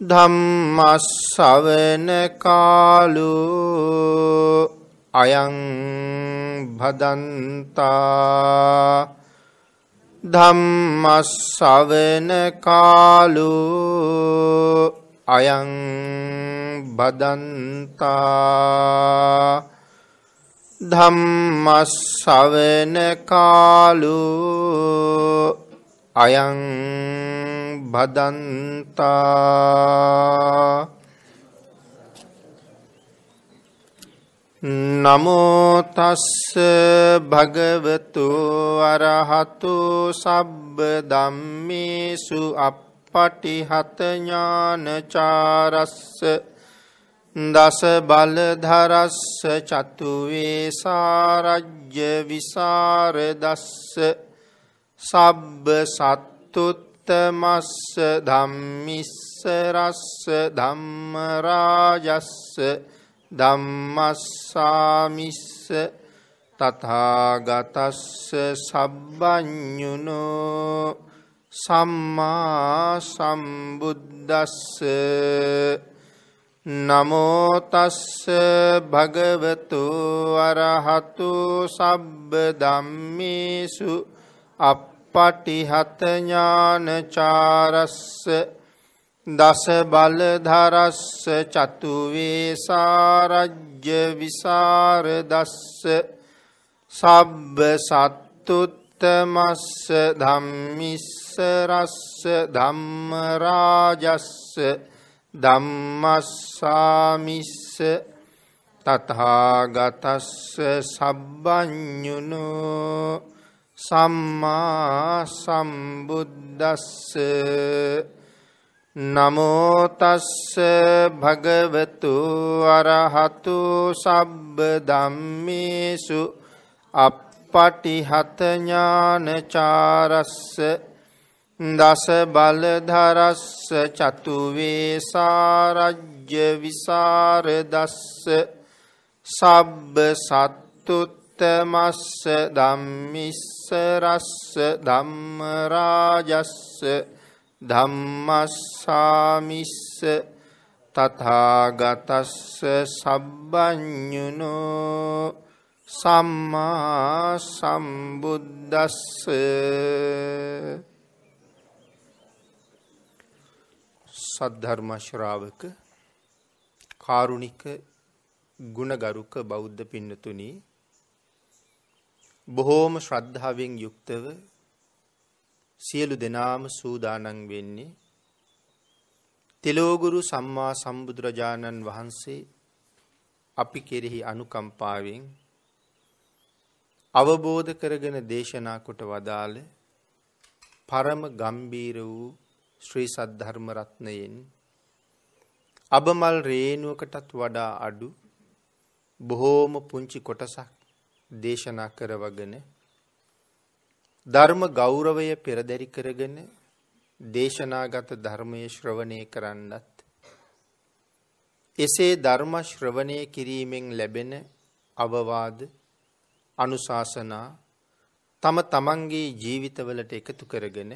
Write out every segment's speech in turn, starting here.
ධම්මස්සවන කාලු අයං භදන්තා ධම්මස්සවන කාලු අයං බදන්තා ධම්මස්සවන කාලු අයං බදන්තා නමෝතස්ස භගවතු අරහතු සබ්බ දම්මේසු අපපටිහතඥානචාරස්ස දස බලධරස්ස චතුවේ සාරජ්‍ය විසාරදස්ස සබ්බ සත්තුත් උත්තමස්ස ධම්මිස්සරස්ස ධම්මරාජස්ස ධම්මස්සාමිස්ස තථාගතස්ස සබ්බඤුනෝ සම්මා සම්බුද්දස්ස නමෝ තස්ස භගවතු අරහතු සබ්බ ධම්මේසු අප පටිහත ඥානචාරස්ස දස බලධරස්ස චතුවේ සාරජ්‍ය විසරදස්ස සබ්බ සත්තුත්තමස්ස ධම්මිස්සරස්ස ධම්මරාජස්ස ධම්මස්සාමිස්ස තථාගතස්ස සබ්බඤුනෝ සම්මා සම්බුද්දස්ස නමෝතස්ස භගවතු අරහතු සබ්බ ධම්මේසු අපපටිහතඥානචාරස්ස දස බලධරස්ස චතුවේ සාරජ්‍ය විසාරදස්ස සබ්බ සත්තුත් උත්තමස්ස ධම්මිස්ස රස්ස ධම්මරාජස්ස ධම්මස්සාමිස්ස තථාගතස්ස සබ්බඤුනෝ සම්මා සම්බුද්දස්ස සද්ධර්ම ශ්‍රාවක කාරුණික ගුණගරුක බෞද්ධ පින්නතුනි බොහෝම ශ්‍රද්ධාවෙන් යුක්තව සියලු දෙනාම සූදානන් වෙන්නේ තෙලෝගුරු සම්මා සම්බුදුරජාණන් වහන්සේ අපි කෙරෙහි අනුකම්පාවෙන් අවබෝධ කරගෙන දේශනා කොට වදාළ පරම ගම්බීර වූ ශ්‍රී සද්ධර්ම රත්නයෙන් අබමල් රේනුවකටත් වඩා අඩු බොහෝම පුංචි කොටසක් දේශනා කරවගෙන ධර්ම ගෞරවය පෙරදරි කරගෙන දේශනාගත ධර්මය ශ්‍රවණය කරන්නත් එසේ ධර්ම ශ්‍රවණය කිරීමෙන් ලැබෙන අවවාද අනුශාසනා තම තමන්ගේ ජීවිතවලට එකතු කරගෙන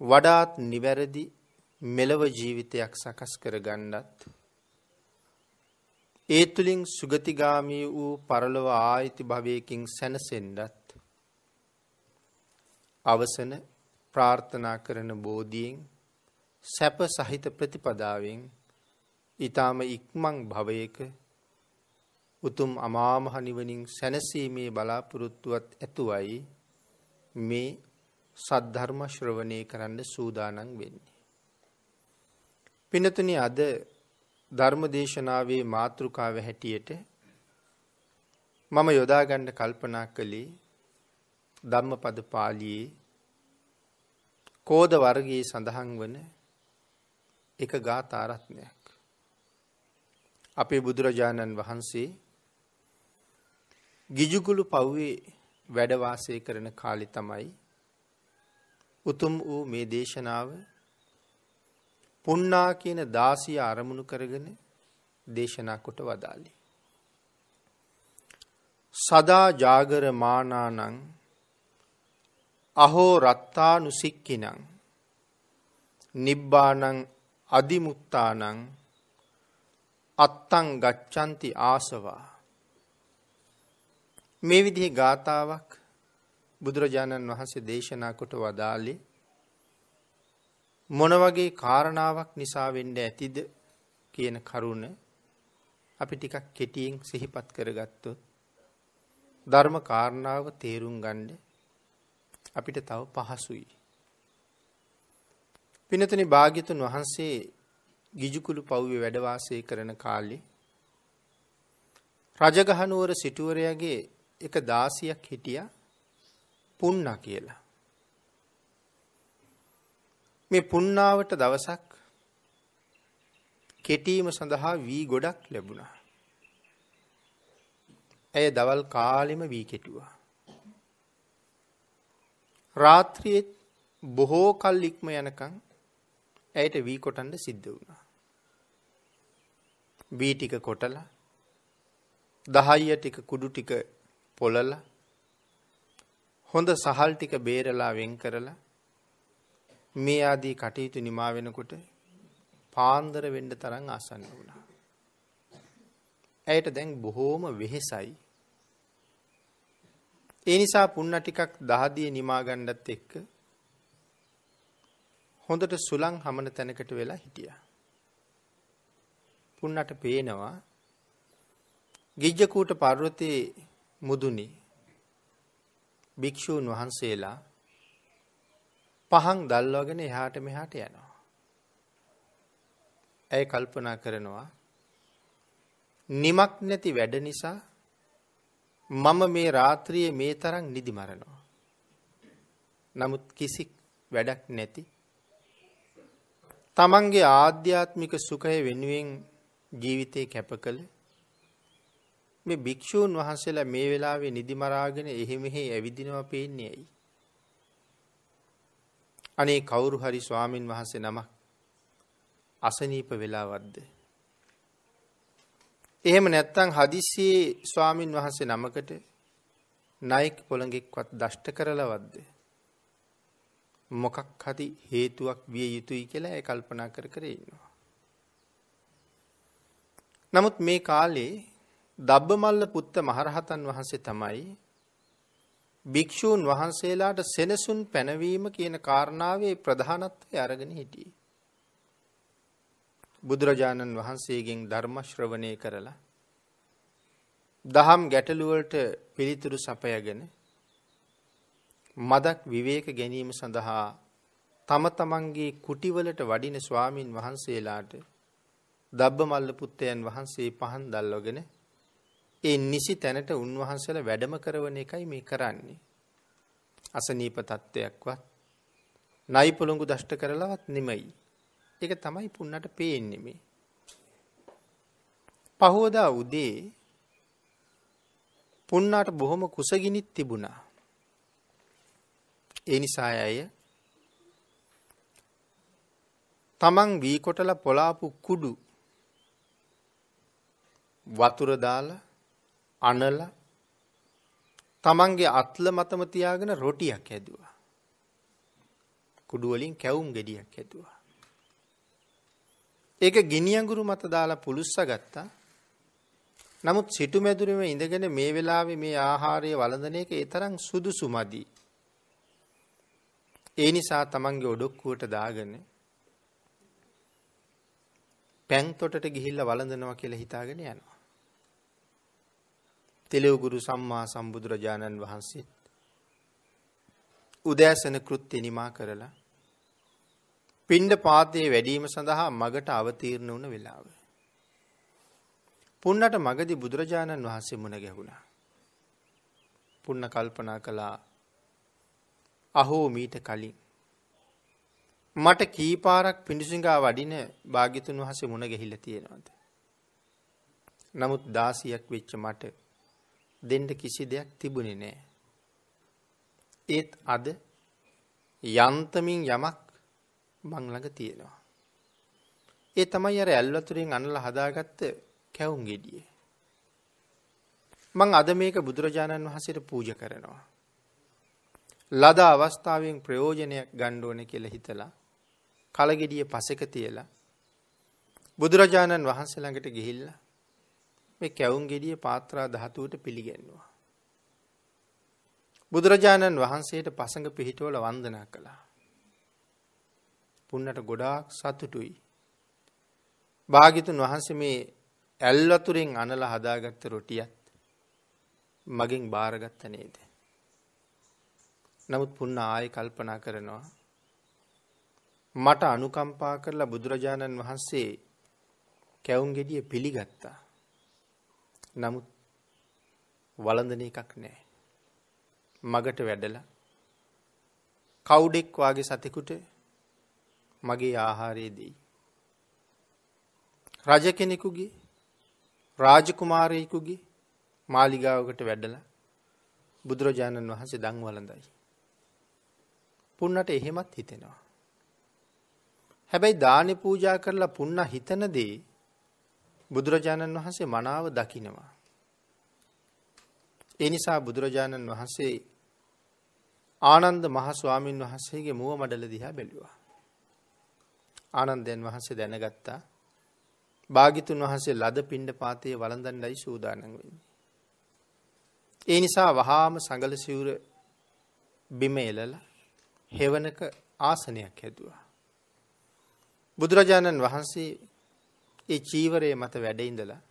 වඩාත් නිවැරදි මෙලව ජීවිතයක් සකස් කරගන්නත් ඒ තුළින් සුගතිගාමී වූ පරලොව ආයිති භවයකින් සැනසෙන්ඩත් අවසන ප්‍රාර්ථනා කරන බෝධියෙන් සැප සහිත ප්‍රතිපදාවෙන් ඊටාම ඉක්මං භවයක උතුම් අමාමහ නිවනින් සැනසීමේ බලාපොරොත්තුවත් ඇතුවයි මේ සද්ධර්ම ශ්‍රවණය කරන්න සූදානම් වෙන්නේ. පිනතුනි අද ධර්මදේශනාවේ මාතෘකාව හැටියට මම යොදාගන්න කල්පනා කළේ ධම්මපද පාළියේ කෝද වර්ගයේ සඳහන් වන එක ගාථා රත්නයක්. අපේ බුදුරජාණන් වහන්සේ ගිජුකුළු පව්වේ වැඩවාසය කරන කාලි තමයි උතුම් වූ මේ දේශනාව පුන්නා කියන දාසිය අරමුණු කරගෙන දේශනා කොට වදාලි. සදා ජාගර මානානං අහෝ රත්තානු සික්කිනං නිබ්බානං අධිමුත්තානං අත්තං ගච්ඡanti ආසවා මේ විදිහේ ගාතාවක් බුදුරජාණන් වහන්සේ දේශනා කොට වදාළේ මොන වගේ කාරණාවක් නිසා වෙන්න ඇතිද කියන කරුණ අපි ටිකක් කෙටියෙන් සිහිපත් කරගත්තොත් ධර්ම කාරණාව තේරුම් ගන්න අපිට තව පහසුයි. පිනතුනි භාග්‍යතුන් වහන්සේ ගිජුකුළු පව්වේ වැඩ වාසය කරන කාලේ රජගහනුවර සිටුවරයාගේ එක දාසියක් හිටියා පුන්නා කියලා. මේ පුන්නාවට දවසක් කෙටීම සඳහා වී ගොඩක් ලැබුණා. ඇය දවල් කාලෙම වී කෙටුවා. රාත්‍රියේත් බොහෝ කල් ඉක්ම යනකම් ඇයට වී කොටන්න සිද්ධ වුණා. වී ටික කොටලා දහයිය ටික කුඩු ටික පොළලා හොඳ සහල් ටික බේරලා වෙන් කරලා මේ ආදී කටයුතු නිමා වෙනකොට පාන්දර වෙන්න තරම් ආසන්න වුණා. ඇයට දැන් බොහෝම වෙහෙසයි. ඒ නිසා පුන්න ටිකක් දහදිය නිමා ගන්නත් එක්ක හොඳට සුළං හමන තැනකට වෙලා හිටියා. පුන්නට පේනවා ගිජ්ජකූට පර්වතයේ මුදුනේ භික්ෂූන් වහන්සේලා පහන් දල්වාගෙන එහාට මෙහාට යනවා. ඇය කල්පනා කරනවා නිමක් නැති වැඩ නිසා මම මේ රාත්‍රියේ මේ තරම් නිදි මරනවා. නමුත් කිසි වැඩක් නැති තමන්ගේ ආධ්‍යාත්මික සුඛය වෙනුවෙන් ජීවිතේ කැප කළ මේ භික්ෂූන් වහන්සේලා මේ වෙලාවේ නිදි මරාගෙන එහි මෙහි ඇවිදිනවා පේන්නේ ඇයි? අනේ කවුරු හරි ස්වාමින් වහන්සේ නමක් අසනීප වෙලාවක්ද? එහෙම නැත්නම් හදිස්සියේ ස්වාමින් වහන්සේ නමකට නායක පොළඟෙක්වත් දෂ්ට කරලවද්ද? මොකක් හරි හේතුවක් විය යුතුයි කියලා ඒ කල්පනා කර කර ඉන්නවා. නමුත් මේ කාලේ දබ්බමල්ල පුත්ත මහරහතන් වහන්සේ තමයි භික්ෂූන් වහන්සේලාට සෙනසුන් පැනවීම කියන කාරණාවේ ප්‍රධානත්වය අරගෙන හිටියේ. බුදුරජාණන් වහන්සේගෙන් ධර්ම ශ්‍රවණය කරලා දහම් ගැටළු වලට පිළිතුරු සපයගෙන මදක් විවේක ගැනීම සඳහා තම තමන්ගේ කුටිවලට වඩින ස්වාමින් වහන්සේලාට දබ්බමල්ල පුත්තයන් වහන්සේ පහන් දැල්වගෙන ඒ නිසි තැනට උන්වහන්සේලා වැඩම කරවන එකයි මේ කරන්නේ. අසනීප තත්ත්වයක්වත් නයි පොළොංගු දෂ්ට කරලවත් නෙමෙයි. ඒක තමයි පුන්නට පේන්නේ මේ. පහවදා උදේ පුන්නාට බොහොම කුසගිනිත් තිබුණා. ඒ නිසා අය තමන් වී කොටලා පොලාපු කුඩු වතුර දාලා අනලා තමන්ගේ අත්ල මතම තියාගෙන රොටියක් හැදුවා. කුඩු වලින් කැවුම් ගෙඩියක් හැදුවා. ඒක ගිනි අඟුරු මත දාලා පුලුස්ස ගත්තා. නමුත් සිටු මැදුරේම ඉඳගෙන මේ වෙලාවේ මේ ආහාරය වළඳන එක ඒ තරම් සුදුසු මදි. ඒ නිසා තමන්ගේ ඔඩොක්කුවට දාගෙන පැන් තොටට ගිහිල්ලා වළඳනවා කියලා හිතාගෙන යනවා. තෙලවගුරු සම්මා සම්බුදුරජාණන් වහන්සේත් උදෑසන කෘත්‍ය නිමා කරලා පිණ්ඩ පාතයේ වැඩීම සඳහා මගට අවතීර්ණ වුණ වෙලාව. පුන්නට මගදී බුදුරජාණන් වහන්සේ මුණ ගැහුණා. පුන්න කල්පනා කළා අහෝ මීට කලින් මට කීපාරක් පිඬුසිඟා වඩින භාග්‍යතුන් වහන්සේ මුණ ගැහිලා තියෙනවද? නමුත් දාසියක් වෙච්ච මට දෙන්න කිසි දෙයක් තිබුණේ නෑ. ඒත් අද යන්තමින් යමක් මං ළඟ තියෙනවා. ඒ තමයි අර ඇල්වතුරෙන් අනලා හදාගත්ත කැවුම් ගෙඩිය. මං අද මේක බුදුරජාණන් වහන්සේට පූජා කරනවා. ලද අවස්ථාවෙන් ප්‍රයෝජනයක් ගන්න ඕනේ කියලා හිතලා කලගෙඩිය පසෙක තියලා බුදුරජාණන් වහන්සේ ළඟට ගිහිල්ලා මේ කැවුම් ගෙඩිය පාත්‍රා ධාතුවට පිළිගැන්නුවා. බුදුරජාණන් වහන්සේට පසඟ පිහිටවල වන්දනා කළා. පුන්නට ගොඩාක් සතුටුයි. භාගිතුන් වහන්සේ මේ ඇල්වතුරෙන් අනලා හදාගත්ත රොටියත් මගෙන් බාරගත්ත නේද. නමුත් පුන්න ආය කල්පනා කරනවා. මට අනුකම්පා කරලා බුදුරජාණන් වහන්සේ කැවුම් ගෙඩිය පිළිගත්තා. නමුත් වළඳන එකක් නෑ. මගට වැඩලා කවුඩෙක් වාගේ සතෙකුට මගේ ආහාරය දෙයි. රජ කෙනෙකුගේ රාජකුමාරයෙකුගේ මාලිගාවකට වැඩලා බුදුරජාණන් වහන්සේ දන් වළඳයි. පුන්නට එහෙමත් හිතෙනවා. හැබැයි දානි පූජා කරලා පුන්න හිතන දේ බුදුරජාණන් වහන්සේ මනාව දකිනවා. ඒ නිසා බුදුරජාණන් වහන්සේ ආනන්ද මහ ස්වාමීන් වහන්සේගේ මුව මඩල දිහා බැලුවා. ආනන්දයන් වහන්සේ දැනගත්තා භාගිතුන් වහන්සේ ලද පිණ්ඩ පාතයේ වළඳන්නයි සූදානම් වෙන්නේ. ඒ නිසා වහාම සඟල සිවුර බිම එලලා හෙවණක ආසනයක් හැදුවා. බුදුරජාණන් වහන්සේ ඒ චීවරයේ මත වැඩ ඉඳලා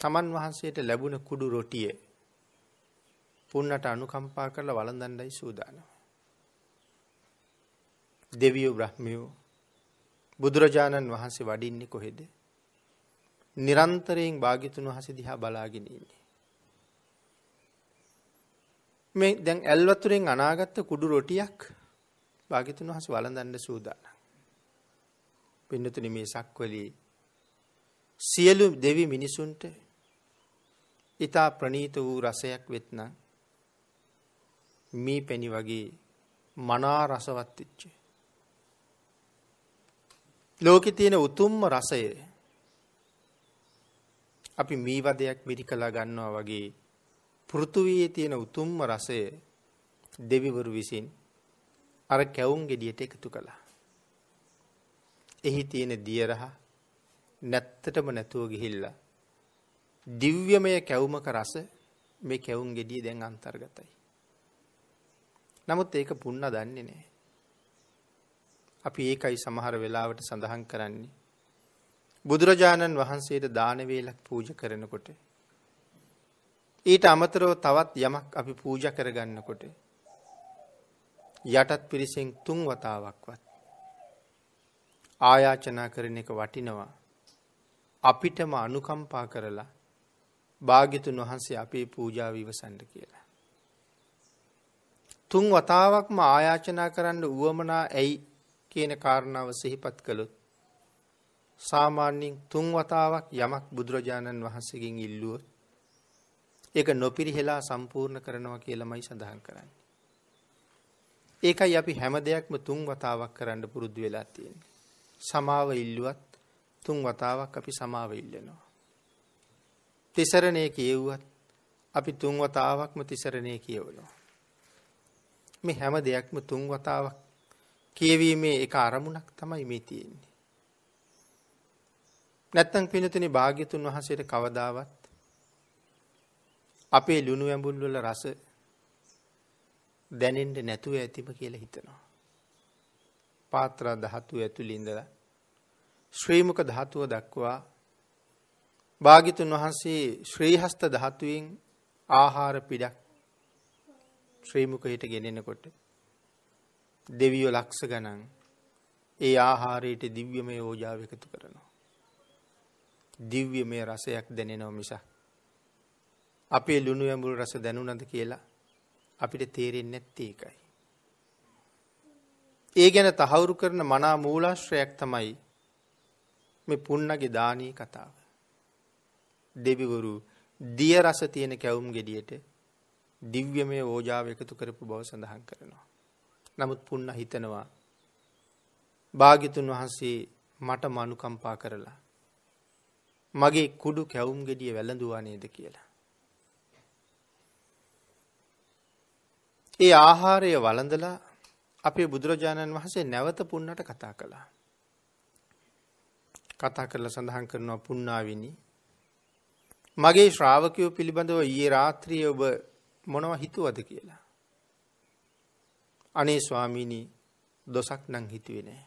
තමන් වහන්සේට ලැබුණ කුඩු රොටිය පුන්නට අනුකම්පා කරලා වළඳන්නයි සූදානම්. දෙවියෝ බ්‍රහ්මියෝ බුදුරජාණන් වහන්සේ වඩින්නේ කොහෙද? නිරන්තරයෙන් භාග්‍යතුන් වහන්සේ දිහා බලාගෙන ඉන්නේ. මේ දැන් ඇල්වතුරෙන් අනාගත්ත කුඩු රොටියක් භාග්‍යතුන් වහන්සේ වළඳන්න සූදානම්. පින්නතුනි මේ සක්වලී සියලු දෙවි මිනිසුන්ට ඊතා ප්‍රනීත වූ රසයක් වෙත්නම් මේ පැණි වගේ මනා රසවත් වෙච්ච ලෝකේ තියෙන උතුම්ම රසය අපි මී වදයක් මිරිකලා ගන්නවා වගේ පෘථුවියේ තියෙන උතුම්ම රසය දෙවිවරු විසින් අර කැවුම් ගෙඩියට එකතු කළා. එහි තියෙන දියරහ නැත්තටම නැතුව ගිහිල්ලා දිව්‍යමය කැවුමක රස මේ කැවුම් ගෙඩිය දැන් අන්තර්ගතයි. නමුත් ඒක පුන්න දන්නේ නැහැ. අපි ඒකයි සමහර වෙලාවට සඳහන් කරන්නේ. බුදුරජාණන් වහන්සේට දාන වේලක් පූජා කරනකොට ඊට අමතරව තවත් යමක් අපි පූජා කරගන්නකොට යටත් පිරිසෙන් තුන් වතාවක්වත් ආයාචනා කරන එක වටිනවා අපිටම අනුකම්පා කරලා භාග්‍යතුන් වහන්සේ අපේ පූජාව ඉවසන්න කියලා. තුන් වතාවක්ම ආයාචනා කරන්න උවමනා ඇයි කියන කාරණාව සිහිපත් කළොත් සාමාන්‍යයෙන් තුන් වතාවක් යමක් බුදුරජාණන් වහන්සේගෙන් ඉල්ලුවොත් ඒක නොපිරිහෙලා සම්පූර්ණ කරනවා කියලාමයි සඳහන් කරන්නේ. ඒකයි අපි හැම දෙයක්ම තුන් වතාවක් කරන්න පුරුදු වෙලා තියෙන්නේ. සමාව ඉල්ලුවත් තුන් වතාවක් අපි සමාව ඉල්ලනවා. තිසරණේ කියෙව්වත් අපි තුන් වතාවක්ම තිසරණේ කියවනවා. මේ හැම දෙයක්ම තුන් වතාවක් කියවීමේ එක අරමුණක් තමයි මේ තියෙන්නේ. නැත්තම් පිනතුනි භාග්‍යතුන් වහන්සේට කවදාවත් අපේ ලුණු ඇඹුල් වල රස දැනෙන්න නැතුව ඇතිම කියලා හිතනවා. පාත්‍ර ධාතුව ඇතුළේ ඉඳලා ශ්‍රීමුක ධාතුව දක්වා භාග්‍යතුන් වහන්සේ ශ්‍රීහස්ත ධාතුවෙන් ආහාර පිටක් ශ්‍රීමුකයට ගෙනෙනකොට දෙවියෝ ලක්ෂ ගණන් ඒ ආහාරයට දිව්‍යමය ඕජාව එකතු කරනවා. දිව්‍යමය රසයක් දැනෙනවා මිසක් අපේ ලුණු ඇඹුල් රස දැනුණද කියලා අපිට තේරෙන්නේ නැත්තේ ඒකයි. ඒ ගැන තහවුරු කරන මනා මූලාශ්‍රයක් තමයි මේ පුන්නගේ දානී කතාව. දෙවිවරු දිය රස තියෙන කැවුම් ගෙඩියට දිව්‍යමය ඕජාව එකතු කරපු බව සඳහන් කරනවා. නමුත් පුන්න හිතනවා භාග්‍යතුන් වහන්සේ මට මනුකම්පා කරලා මගේ කුඩු කැවුම් ගෙඩිය වැළඳුවා නේද කියලා. ඒ ආහාරය වළඳලා අපේ බුදුරජාණන් වහන්සේ නැවත පුන්නට කතා කළා. කතා කරලා සඳහන් කරනවා පුන්නාවිනි මගේ ශ්‍රාවකයෝ පිළිබඳව ඊයේ රාත්‍රියේ ඔබ මොනව හිතුවද කියලා. අනේ ස්වාමීනි දොසක් නම් හිතුවේ නෑ.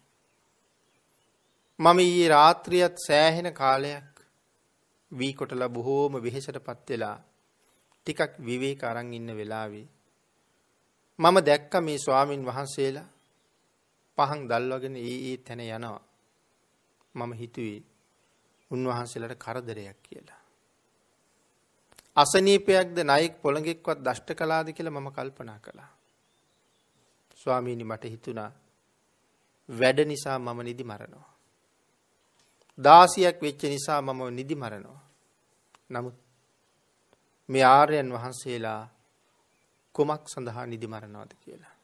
මම ඊයේ රාත්‍රියත් සෑහෙන කාලයක් වී කොටලා බොහෝම වෙහෙසට පත් වෙලා ටිකක් විවේක අරන් ඉන්න වෙලාවේ මම දැක්ක මේ ස්වාමින් වහන්සේලා පහන් දල්වගෙන ඒ ඒ තැන යනවා. මම හිතුවේ උන්වහන්සේලාට කරදරයක් කියලා. අසනීපයක්ද නයෙක් පොළඟෙක්වත් දෂ්ට කලාද කියලා මම කල්පනා කළා. ස්වාමීනි මට හිතුණා වැඩ නිසා මම නිදි මරනවා. දාසියක් වෙච්ච නිසා මම නිදි මරනවා. නමුත් මේ ආර්යයන් වහන්සේලා කුමක් සඳහා නිදි මරනවද කියලා.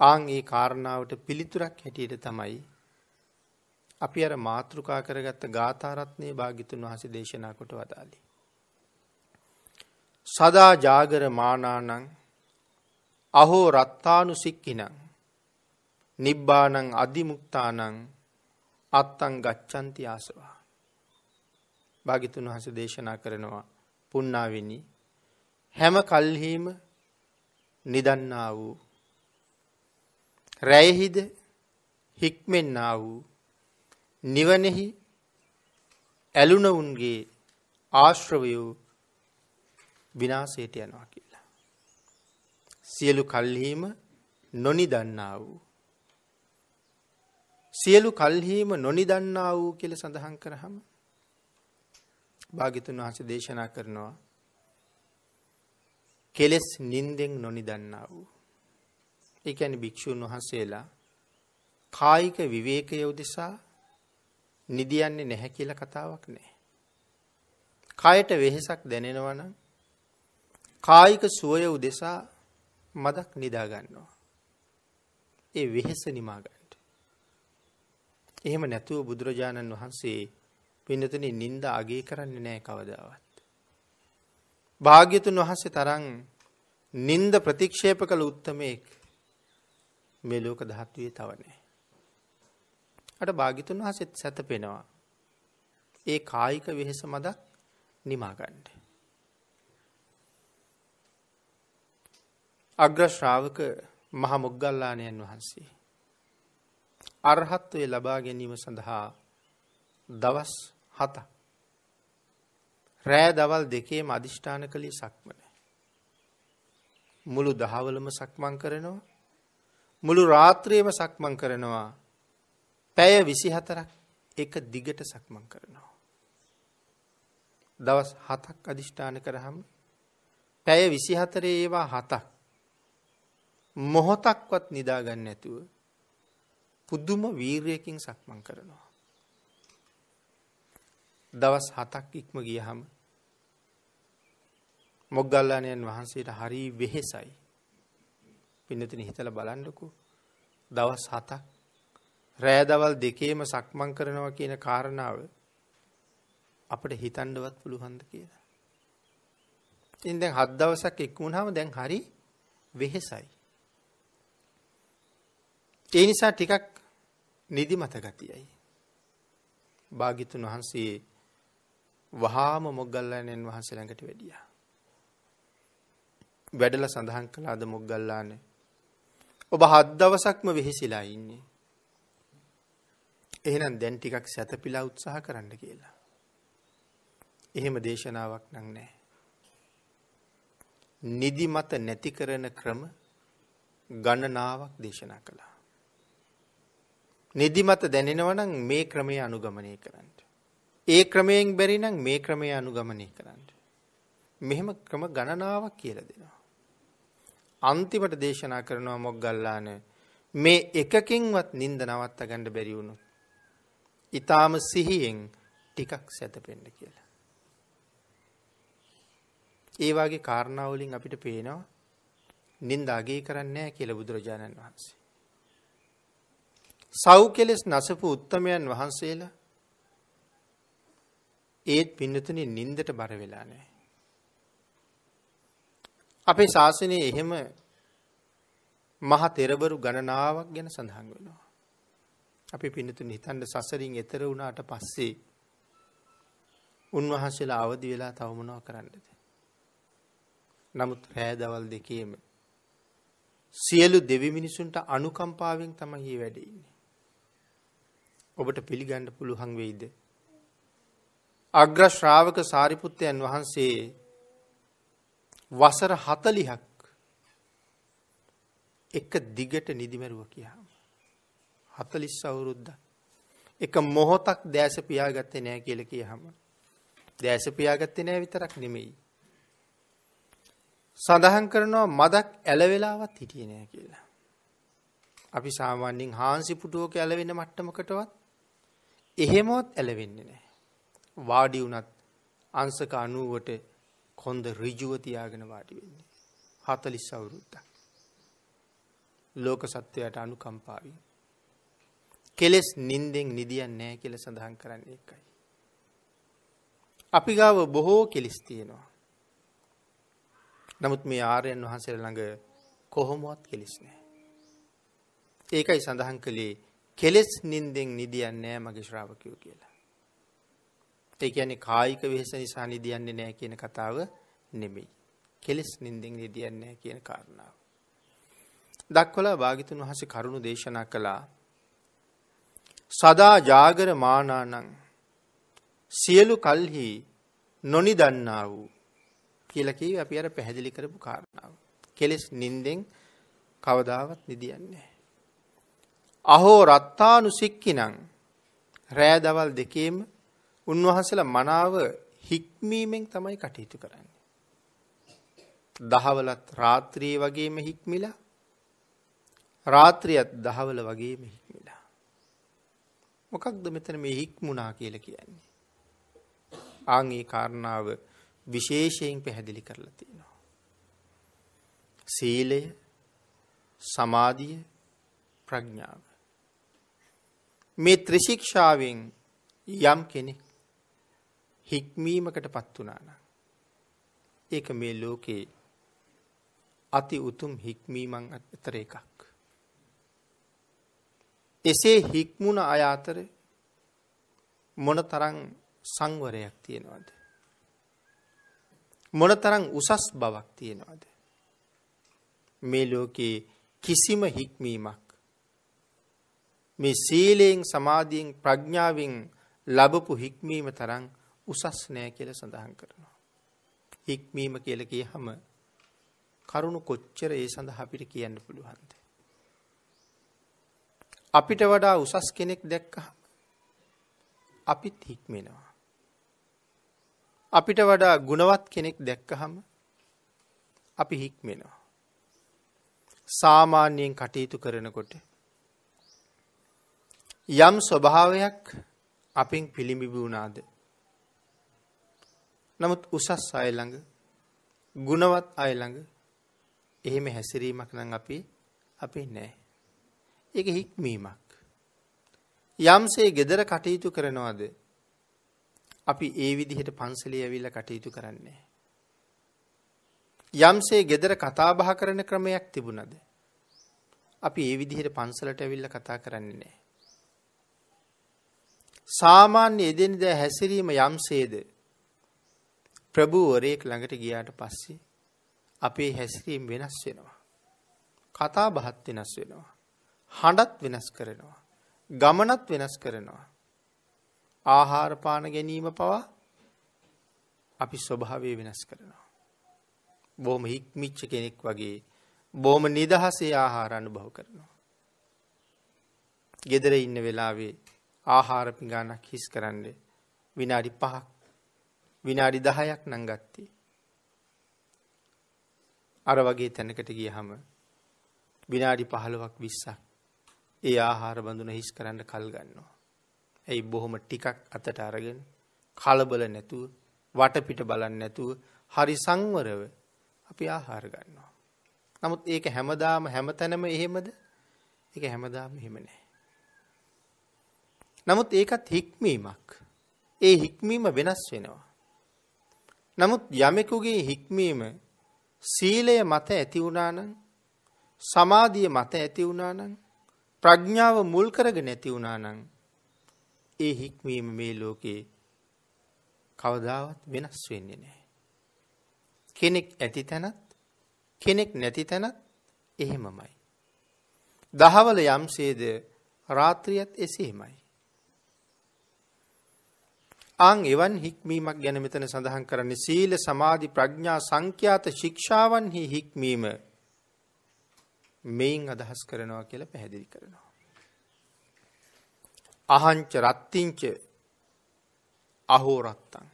ආන් ඒ කාරණාවට පිළිතුරක් හැටියට තමයි අපි අර මාතෘකා කරගත්ත ගාථාරත්නයේ භාග්‍යතුන් වහන්සේ දේශනා කොට වදාළේ. සදා ජාගර මානානං අහෝ රත්තානු සික්කිනං නිබ්බානං අධිමුක්තානං අත්තං ගච්ඡanti ආසවා. භාග්‍යතුන් වහන්සේ දේශනා කරනවා පුණ්ණාවෙනි හැම කල්හිම නිදන්නා වූ රැයෙහිද හික්මෙන්නා වූ නිවනෙහි ඇලුනවුන්ගේ ආශ්‍රවයෝ විනාසයට යනවා කියලා. සියලු කල්හිම නොනිදන්නා වූ. සියලු කල්හිම නොනිදන්නා වූ කියල සඳහන් කරහම භාගිතුන් වහස දේශනා කරනවා කෙලෙස් නින්දෙන් නොනිදන්නා වූ. එකැනි භික්‍ෂූන් වහන්සේලා කායික විවේකය උදෙසා නිදියන්නේ නැහැ කියල කතාවක් නෑ. කයට වෙහෙසක් දැනෙනවන කායික සුවය උදෙසා මදක් නිදාගන්නවා. ඒ වෙහෙස නිමාගන්ට. එහෙම නැතුව බුදුරජාණන් වහන්සේ පිනතන නින්ද අගේ කරන්න නෑ කවදාවත්. භාග්‍යතුන් වහන්සේ තරං නින්ද ප්‍රතික්ෂේප කළ උත්තමයෙක් මෙලෝක දහත්වයේ තවනෑ. අට භාගිතුන් වහසෙත් සැතපෙනවා. ඒ කායික වෙහෙස මදක් නිමාගණ්ඩ. අග්‍රශ්‍රාවක මහ මොග්ගල්ලානයන් වහන්සේ. අර්හත්වය ලබා ගැනීම සඳහා දවස් හත. රෑ දවල් දෙකේ අධිෂ්ඨාන කළේ සක්මන. මුළු දහවලම සක්මං කරනවා. මුළු රාත්‍රයේම සක්මං කරනවා පැය විසි හතරක් එක දිගට සක්මන් කරනවා. දවස් හතක් අධිෂ්ඨාන කරහම පැය විසි හතරේ ඒවා හතක් මොහොතක්වත් නිදාගන්න ඇතුව පුද්දුම වීර්යකින් සක්මන් කරනවා. දවස් හතක් ඉක්ම ගියහම මොග්ගල්ලානයන් වහන්සේට හරි වෙහෙසයි. පින්නතින හිතල බලන්නකු දවස් හතක් රෑදවල් දෙකේම සක්මන් කරනවා කියන කාරණාව අපට හිතන්ඩවත් පුළුහන්ද කියලා. ඉන් දැන් හත් දවසක් එක්මුණාම දැන් හරි වෙහෙසයි. ඒ නිසා ටිකක් නිදිමත ගතියයි. භාගිතුන් වහන්සේ වහාම මොග්ගල්ලානයන් වහන්සේ ළඟට වැඩිය. වැඩල සඳහන් කළාද මොග්ගල්ලාන ඔබ හත් දවසක්ම වෙහෙසිලා ඉන්නේ. එහෙනම් දැන් ටිකක් සැතපිලා උත්සාහ කරන්න කියලා. එහෙම දේශනාවක් නම් නෑ. නිදිමත නැති කරන ක්‍රම ගණනාවක් දේශනා කළා. නිදිමත දැනෙනවනම් මේ ක්‍රමය අනුගමනය කරන්න. ඒ ක්‍රමයෙන් බැරි නම් මේ ක්‍රමය අනුගමනය කරන්න. මෙහෙම ක්‍රම ගණනාවක් කියල දෙනවා. අන්තිමට දේශනා කරනවා මොග්ගල්ලාන මේ එකකින්වත් නින්ද නවත්ත ගණ්ඩ බැරිවුණු. ඉතාම සිහියෙන් ටිකක් සැතපෙන්න කියලා. ඒ වගේ කාරණාවලින් අපිට පේනවා නින්ද අගේ කරන්නේ නැහැ කියලා බුදුරජාණන් වහන්සේ. සව් කෙලෙස් නසපු උත්තමයන් වහන්සේලා ඒත් පින්නතුනි නින්දට බර වෙලා නැහැ. අපේ ශාසනයේ එහෙම මහ තෙරබරු ගණනාවක් ගැන සඳහන් වෙනවා. අපි පින්නතුනි හිතන්න සසරින් එතර වුණාට පස්සේ උන්වහන්සේලා අවදි වෙලා තව මොනව කරන්නද? නමුත් රෑ දවල් දෙකේම සියලු දෙවි මිනිසුන්ට අනුකම්පාවෙන් තමයි මේ වැඩේ ඉන්නේ. ඔබට පිළිගන්න පුළුවන් වෙයිද? අග්‍ර ශ්‍රාවක සාරිපුත්තයන් වහන්සේ වසර 40ක් එක දිගට නිදිමරුව කියාම 40 අවුරුද්දක් එක මොහොතක් දැස පියාගත්තේ නැහැ කියලා කියහම දැස පියාගත්තේ නැහැ විතරක් නෙමෙයි සඳහන් කරනවා මදක් ඇලවෙලාවත් හිටියේ නෑ කියලා. අපි සාමාන්‍යයෙන් හාන්සි පුටුවක ඇලවෙන මට්ටමකටවත් එහෙමවත් ඇලවෙන්නේ නෑ. වාඩි වුණත් අංශක 90ට කොන්ද ඍජුව තියාගෙන වාඩි වෙන්නේ. 40 අවුරුද්දක්. ලෝක සත්‍යයට අනුකම්පාවයි. කෙලස් නින්දෙන් නිදියන්නේ නැහැ කියලා සඳහන් කරන්නේ ඒකයි. අපි ගාව බොහෝ කෙලිස් තියෙනවා. නමුත් මේ ආර්යයන් වහන්සේලා ළඟ කොහොමවත් කෙලෙස් නැහැ. ඒකයි සඳහන් කළේ කෙලෙස් නින්දෙන් නිදියන්නේ නැහැ මගේ ශ්‍රාවකයෝ කියලා. ඒ කියන්නේ කායික වෙහෙස නිසා නිදියන්නේ නැහැ කියන කතාව නෙමෙයි. කෙලෙස් නින්දෙන් නිදියන්නේ නැහැ කියන කාරණාව. දක්වලා භාග්‍යතුන් වහන්සේ කරුණු දේශනා කළා. සදා ජාගර මානානං සියලු කල්හි නොනිදන්නා වූ කියලා කිව්වේ අපි අර පැහැදිලි කරපු කාරණාව. කෙලස් නින්දෙන් කවදාවත් නිදියන්නේ අහෝ රත්තානු සික්කිනං රෑ දවල් දෙකේම උන්වහන්සේලා මනාව හික්මීමෙන් තමයි කටයුතු කරන්නේ. දහවලත් රාත්‍රී වගේම හික්මිලා රාත්‍රියත් දහවල වගේම හික්මිලා. මොකක්ද මෙතන මේ හික්මුණා කියලා කියන්නේ? ආන් ඒ කාරණාව විශේෂයෙන් පැහැදිලි කරලා තියෙනවා. සීලය, සමාධිය, ප්‍රඥාව. මේ ත්‍රිශික්ෂාවෙන් යම් කෙනෙක් හික්මීමකටපත් වුණා නම් ඒක මේ ලෝකේ අති උතුම් හික්මීමන් අතර එකක්. එසේ හික්මුණ අය අතර මොනතරම් සංවරයක් තියෙනවද? මොනතරම් උසස් බවක් තියෙනවද? මේ ලෝකේ කිසිම හික්මීමක් මේ සීලයෙන් සමාධියෙන් ප්‍රඥාවෙන් ලැබපු හික්මීම තරම් උසස් නෑ කියලා සඳහන් කරනවා. හික්මීම කියලා කියහම කරුණු කොච්චර ඒ සඳහා අපිට කියන්න පුළුවන්ද? අපිට වඩා උසස් කෙනෙක් දැක්කහම අපිත් හික්මෙනවා. අපිට වඩා ගුණවත් කෙනෙක් දැක්කහම අපි හික්මෙනවා. සාමාන්‍යයෙන් කටයුතු කරනකොට යම් ස්වභාවයක් අපින් පිළිඹි වුණාද. නමුත් උසස් අය ළඟ ගුණවත් අය ළඟ එහෙම හැසිරීමක් නම් අපි අපි නෑ. ඒක හික්මීමක්. යම්සේ gedara කටයුතු කරනවද අපි ඒ විදිහට පන්සලේ ඇවිල්ලා කටයුතු කරන්නේ. යම්සේ gedara කතා බහ කරන ක්‍රමයක් තිබුණද අපි ඒ විදිහට පන්සලට ඇවිල්ලා කතා කරන්නේ නැහැ. සාමාන්‍ය එදිනදා හැසිරීම යම්සේද ප්‍රභූවරයෙක් ළඟට ගියාට පස්සේ අපේ හැසිරීම වෙනස් වෙනවා. කතා බහත් වෙනස් වෙනවා. හඬත් වෙනස් කරනවා. ගමනත් වෙනස් කරනවා. ආහාර පාන ගැනීම පවා අපි ස්වභාවය වෙනස් කරනවා. බොහොම හික්මිච්ච කෙනෙක් වගේ බොහොම නිදහසේ ආහාර අනුභව කරනවා. ගෙදර ඉන්න වෙලාවේ ආහාර පිඟානක් හිස් කරන්න විනාඩි 5ක් විනාඩි 10ක් නම් ගත්තේ. අර වගේ තැනකට ගියහම විනාඩි 15ක් 20ක් ඒ ආහාර බඳුන හිස් කරන්න කල් ගන්නවා. ඇයි බොහොම ටිකක් අතට අරගෙන කලබල නැතුව වටපිට බලන්නේ නැතුව හරි සංවරව අපි ආහාර ගන්නවා. නමුත් ඒක හැමදාම හැමතැනම එහෙමද? ඒක හැමදාම එහෙම නැහැ. නමුත් ඒකත් හික්මීමක්. ඒ හික්මීම වෙනස් වෙනවා. නමුත් යමෙකුගේ හික්මීම සීලය මත ඇති වුණා නම් සමාධිය මත ඇති වුණා නම් ප්‍රඥාව මුල් කරගෙන ඇති වුණා නම් ඒ හික්මීම මේ ලෝකේ කවදාවත් වෙනස් වෙන්නේ නැහැ. කෙනෙක් ඇති තැනත් කෙනෙක් නැති තැනත් එහෙමමයි. දහවල යම්සේද රාත්‍රියත් එසේමයි. අං එවන් හික්මීමක් ගැන මෙතන සඳහන් කරන්නේ සීල සමාධි ප්‍රඥා සංඛ්‍යාත ශික්ෂාවන්හි හික්මීම මෙයින් අදහස් කරනවා කියලා පැහැදිලි කරනවා. අහංච රත්තිංච අහෝරත්තං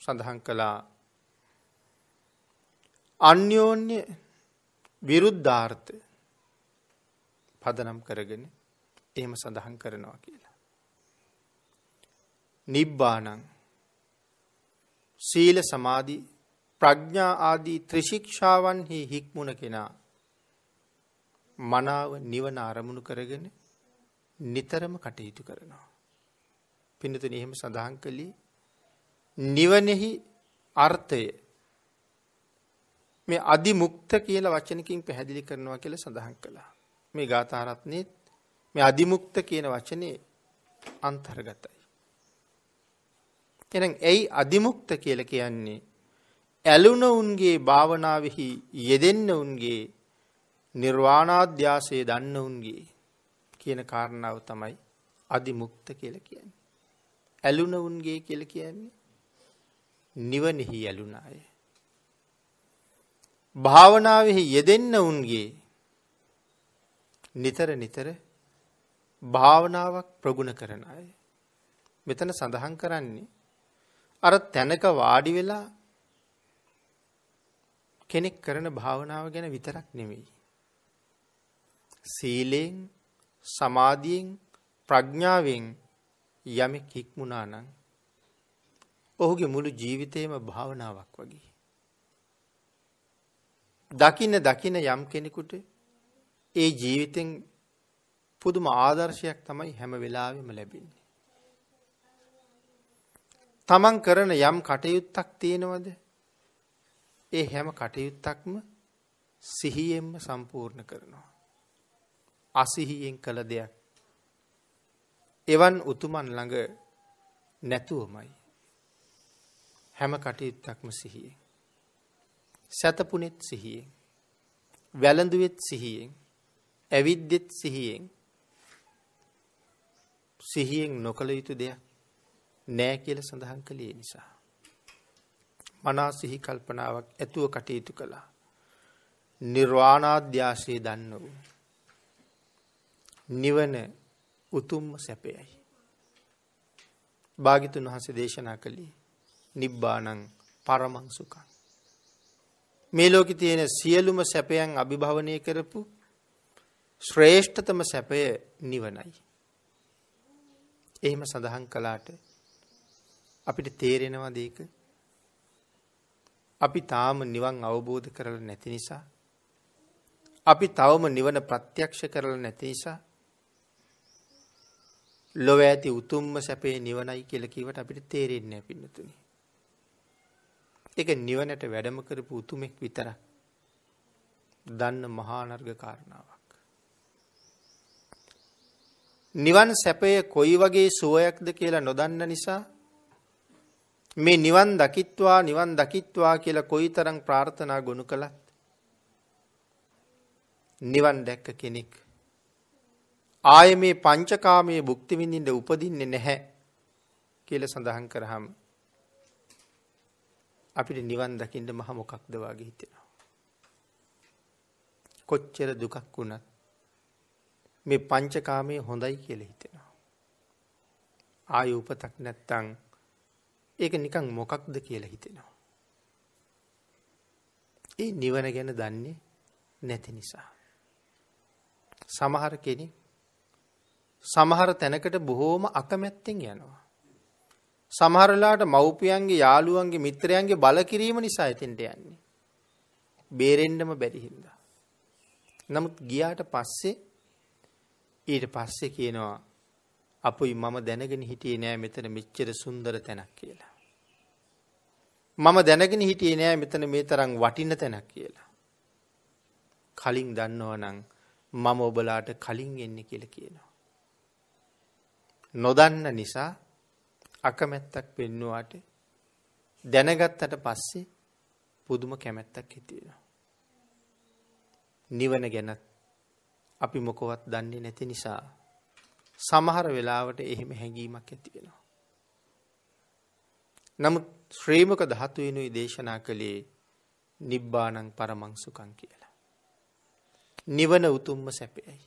සඳහන් කළා අන්‍යෝන්‍ය විරුද්ධාර්ථ පදනම් කරගෙන එහෙම සඳහන් කරනවා කියලා. නිබ්බානං සීල සමාධි ප්‍රඥා ආදී ත්‍රිශික්ෂාවන්හි හික්මුණ කෙනා මනාව නිවන අරමුණු කරගෙන නිතරම කටයුතු කරනවා. පිනතුන එහෙම සඳහන් කළේ නිවනෙහි අර්ථය මේ අධිමුක්ත කියලා වචනකින් පැහැදිලි කරනවා කියලා සඳහන් කළා. මේ ගාථාරත්නේත් මේ අධිමුක්ත කියන වචනේ අන්තර්ගතයි. එහෙනම් ඇයි අධිමුක්ත කියලා කියන්නේ? ඇලුන උන්ගේ භාවනාවෙහි යෙදෙන්න උන්ගේ නිර්වාණාධ්‍යාසය දන්න උන්ගේ කියන කාරණාව තමයි අධිමුක්ත කියලා කියන්නේ. ඇලුන උන්ගේ කියලා කියන්නේ නිවනෙහි ඇලුන අය. භාවනාවෙහි යෙදෙන්න උන්ගේ නිතර නිතර භාවනාවක් ප්‍රගුණ කරන අය. මෙතන සඳහන් කරන්නේ අර තැනක වාඩි වෙලා කෙනෙක් කරන භාවනාව ගැන විතරක් නෙමෙයි. සීලෙන් සමාධියෙන් ප්‍රඥාවෙන් යමෙක් හික්මුණා නම් ඔහුගේ මුළු ජීවිතේම භාවනාවක් වගේ. දකින්න දකින්න යම් කෙනෙකුට ඒ ජීවිතෙන් පුදුම ආදර්ශයක් තමයි හැම වෙලාවෙම ලැබෙන්නේ. තමන් කරන යම් කටයුත්තක් තියෙනවද? ඒ හැම කටයුත්තක්ම සිහියෙන්ම සම්පූර්ණ කරනවා. අසිහියෙන් කළ දෙයක්. එවන් උතුමන් ළඟ නැතුවමයි. හැම කටයුත්තක්ම සිහියෙන්. සැතපුනෙත් සිහියෙන්. වැළඳුවෙත් සිහියෙන්. ඇවිද්දෙත් සිහියෙන්. සිහියෙන් නොකළ යුතු දෙයක් නෑ කියලා සඳහන් කළේ නිසා. මනා සිහි කල්පනාවක් ඇතුව කටයුතු කළා. නිර්වාණාධ්‍යාසයේ දන්න වූ. නිවන උතුම්ම සැපයයි. භාගිතුන් වහස දේශනා කළේ නිබ්බානං පරමං සුකං. මේ ලෝකෙ තියෙන සියලුම සැපයන් අභිභවනය කරපු ශ්‍රේෂ්ඨතම සැපය නිවනයි. එහෙම සඳහන් කළාට අපිට තේරෙනවද ඒක? අපි තාම නිවන් අවබෝධ කරලා නැති නිසා අපි තවම නිවන ප්‍රත්‍යක්ෂ කරලා නැති නිසා ලොව ඇති උතුම්ම සැපේ නිවනයි කියලා කිව්වට අපිට තේරෙන්නේ නැහැ පින්නතුනි. ඒක නිවනට වැඩම කරපු උතුමෙක් විතරක් දන්න මහා නර්ග කාරණාවක්. නිවන් සැපය කොයි වගේ සුවයක්ද කියලා නොදන්න නිසා මේ නිවන් දකිත්වා නිවන් දකිත්වා කියලා කොයිතරම් ප්‍රාර්ථනා ගොනු කළත් නිවන් දැක්ක කෙනෙක් ආය මේ පංචකාමයේ භුක්ති විඳින්න උපදින්නේ නැහැ කියලා සඳහන් කරාම අපිට නිවන් දකින්න මහ මොකක්ද වාගේ හිතෙනවා. කොච්චර දුකක් වුණත් මේ පංචකාමයේ හොඳයි කියලා හිතෙනවා. ආය උපතක් නැත්තම් ඒක නිකන් මොකක්ද කියලා හිතෙනවා. ඒ නිවන ගැන දන්නේ නැති නිසා. සමහර කෙනෙක් සමහර තැනකට බොහෝම අකමැත්තෙන් යනවා. සමහරලාට මව්පියන්ගේ යාළුවන්ගේ මිත්‍රයන්ගේ බල කිරීම නිසා එතෙන්ට යන්නේ. බේරෙන්නම බැරි හින්දා. නමුත් ගියාට පස්සේ ඊට පස්සේ කියනවා අපුයි මම දැනගෙන හිටියේ නෑ මෙතන මෙච්චර සුන්දර තැනක් කියලා. මම දැනගෙන හිටියේ නෑ මෙතන මේ තරම් වටින තැනක් කියලා. කලින් දන්නවනම් මම ඔබලාට කලින් එන්නේ කියලා කියනවා. නොදන්න නිසා අකමැත්තක් පෙන්නුවාට දැනගත්තට පස්සේ පුදුම කැමැත්තක් හිටියෙනවා. නිවන ගැනත් අපි මොකවත් දන්නේ නැති නිසා සමහර වෙලාවට එහෙම හැඟීමක් ඇති වෙනවා. නමුත් ශ්‍රීමක ධාතුවෙනුයි දේශනා කළේ නිබ්බානං පරමං සුඛං කියලා. නිවන උතුම්ම සැපයයි.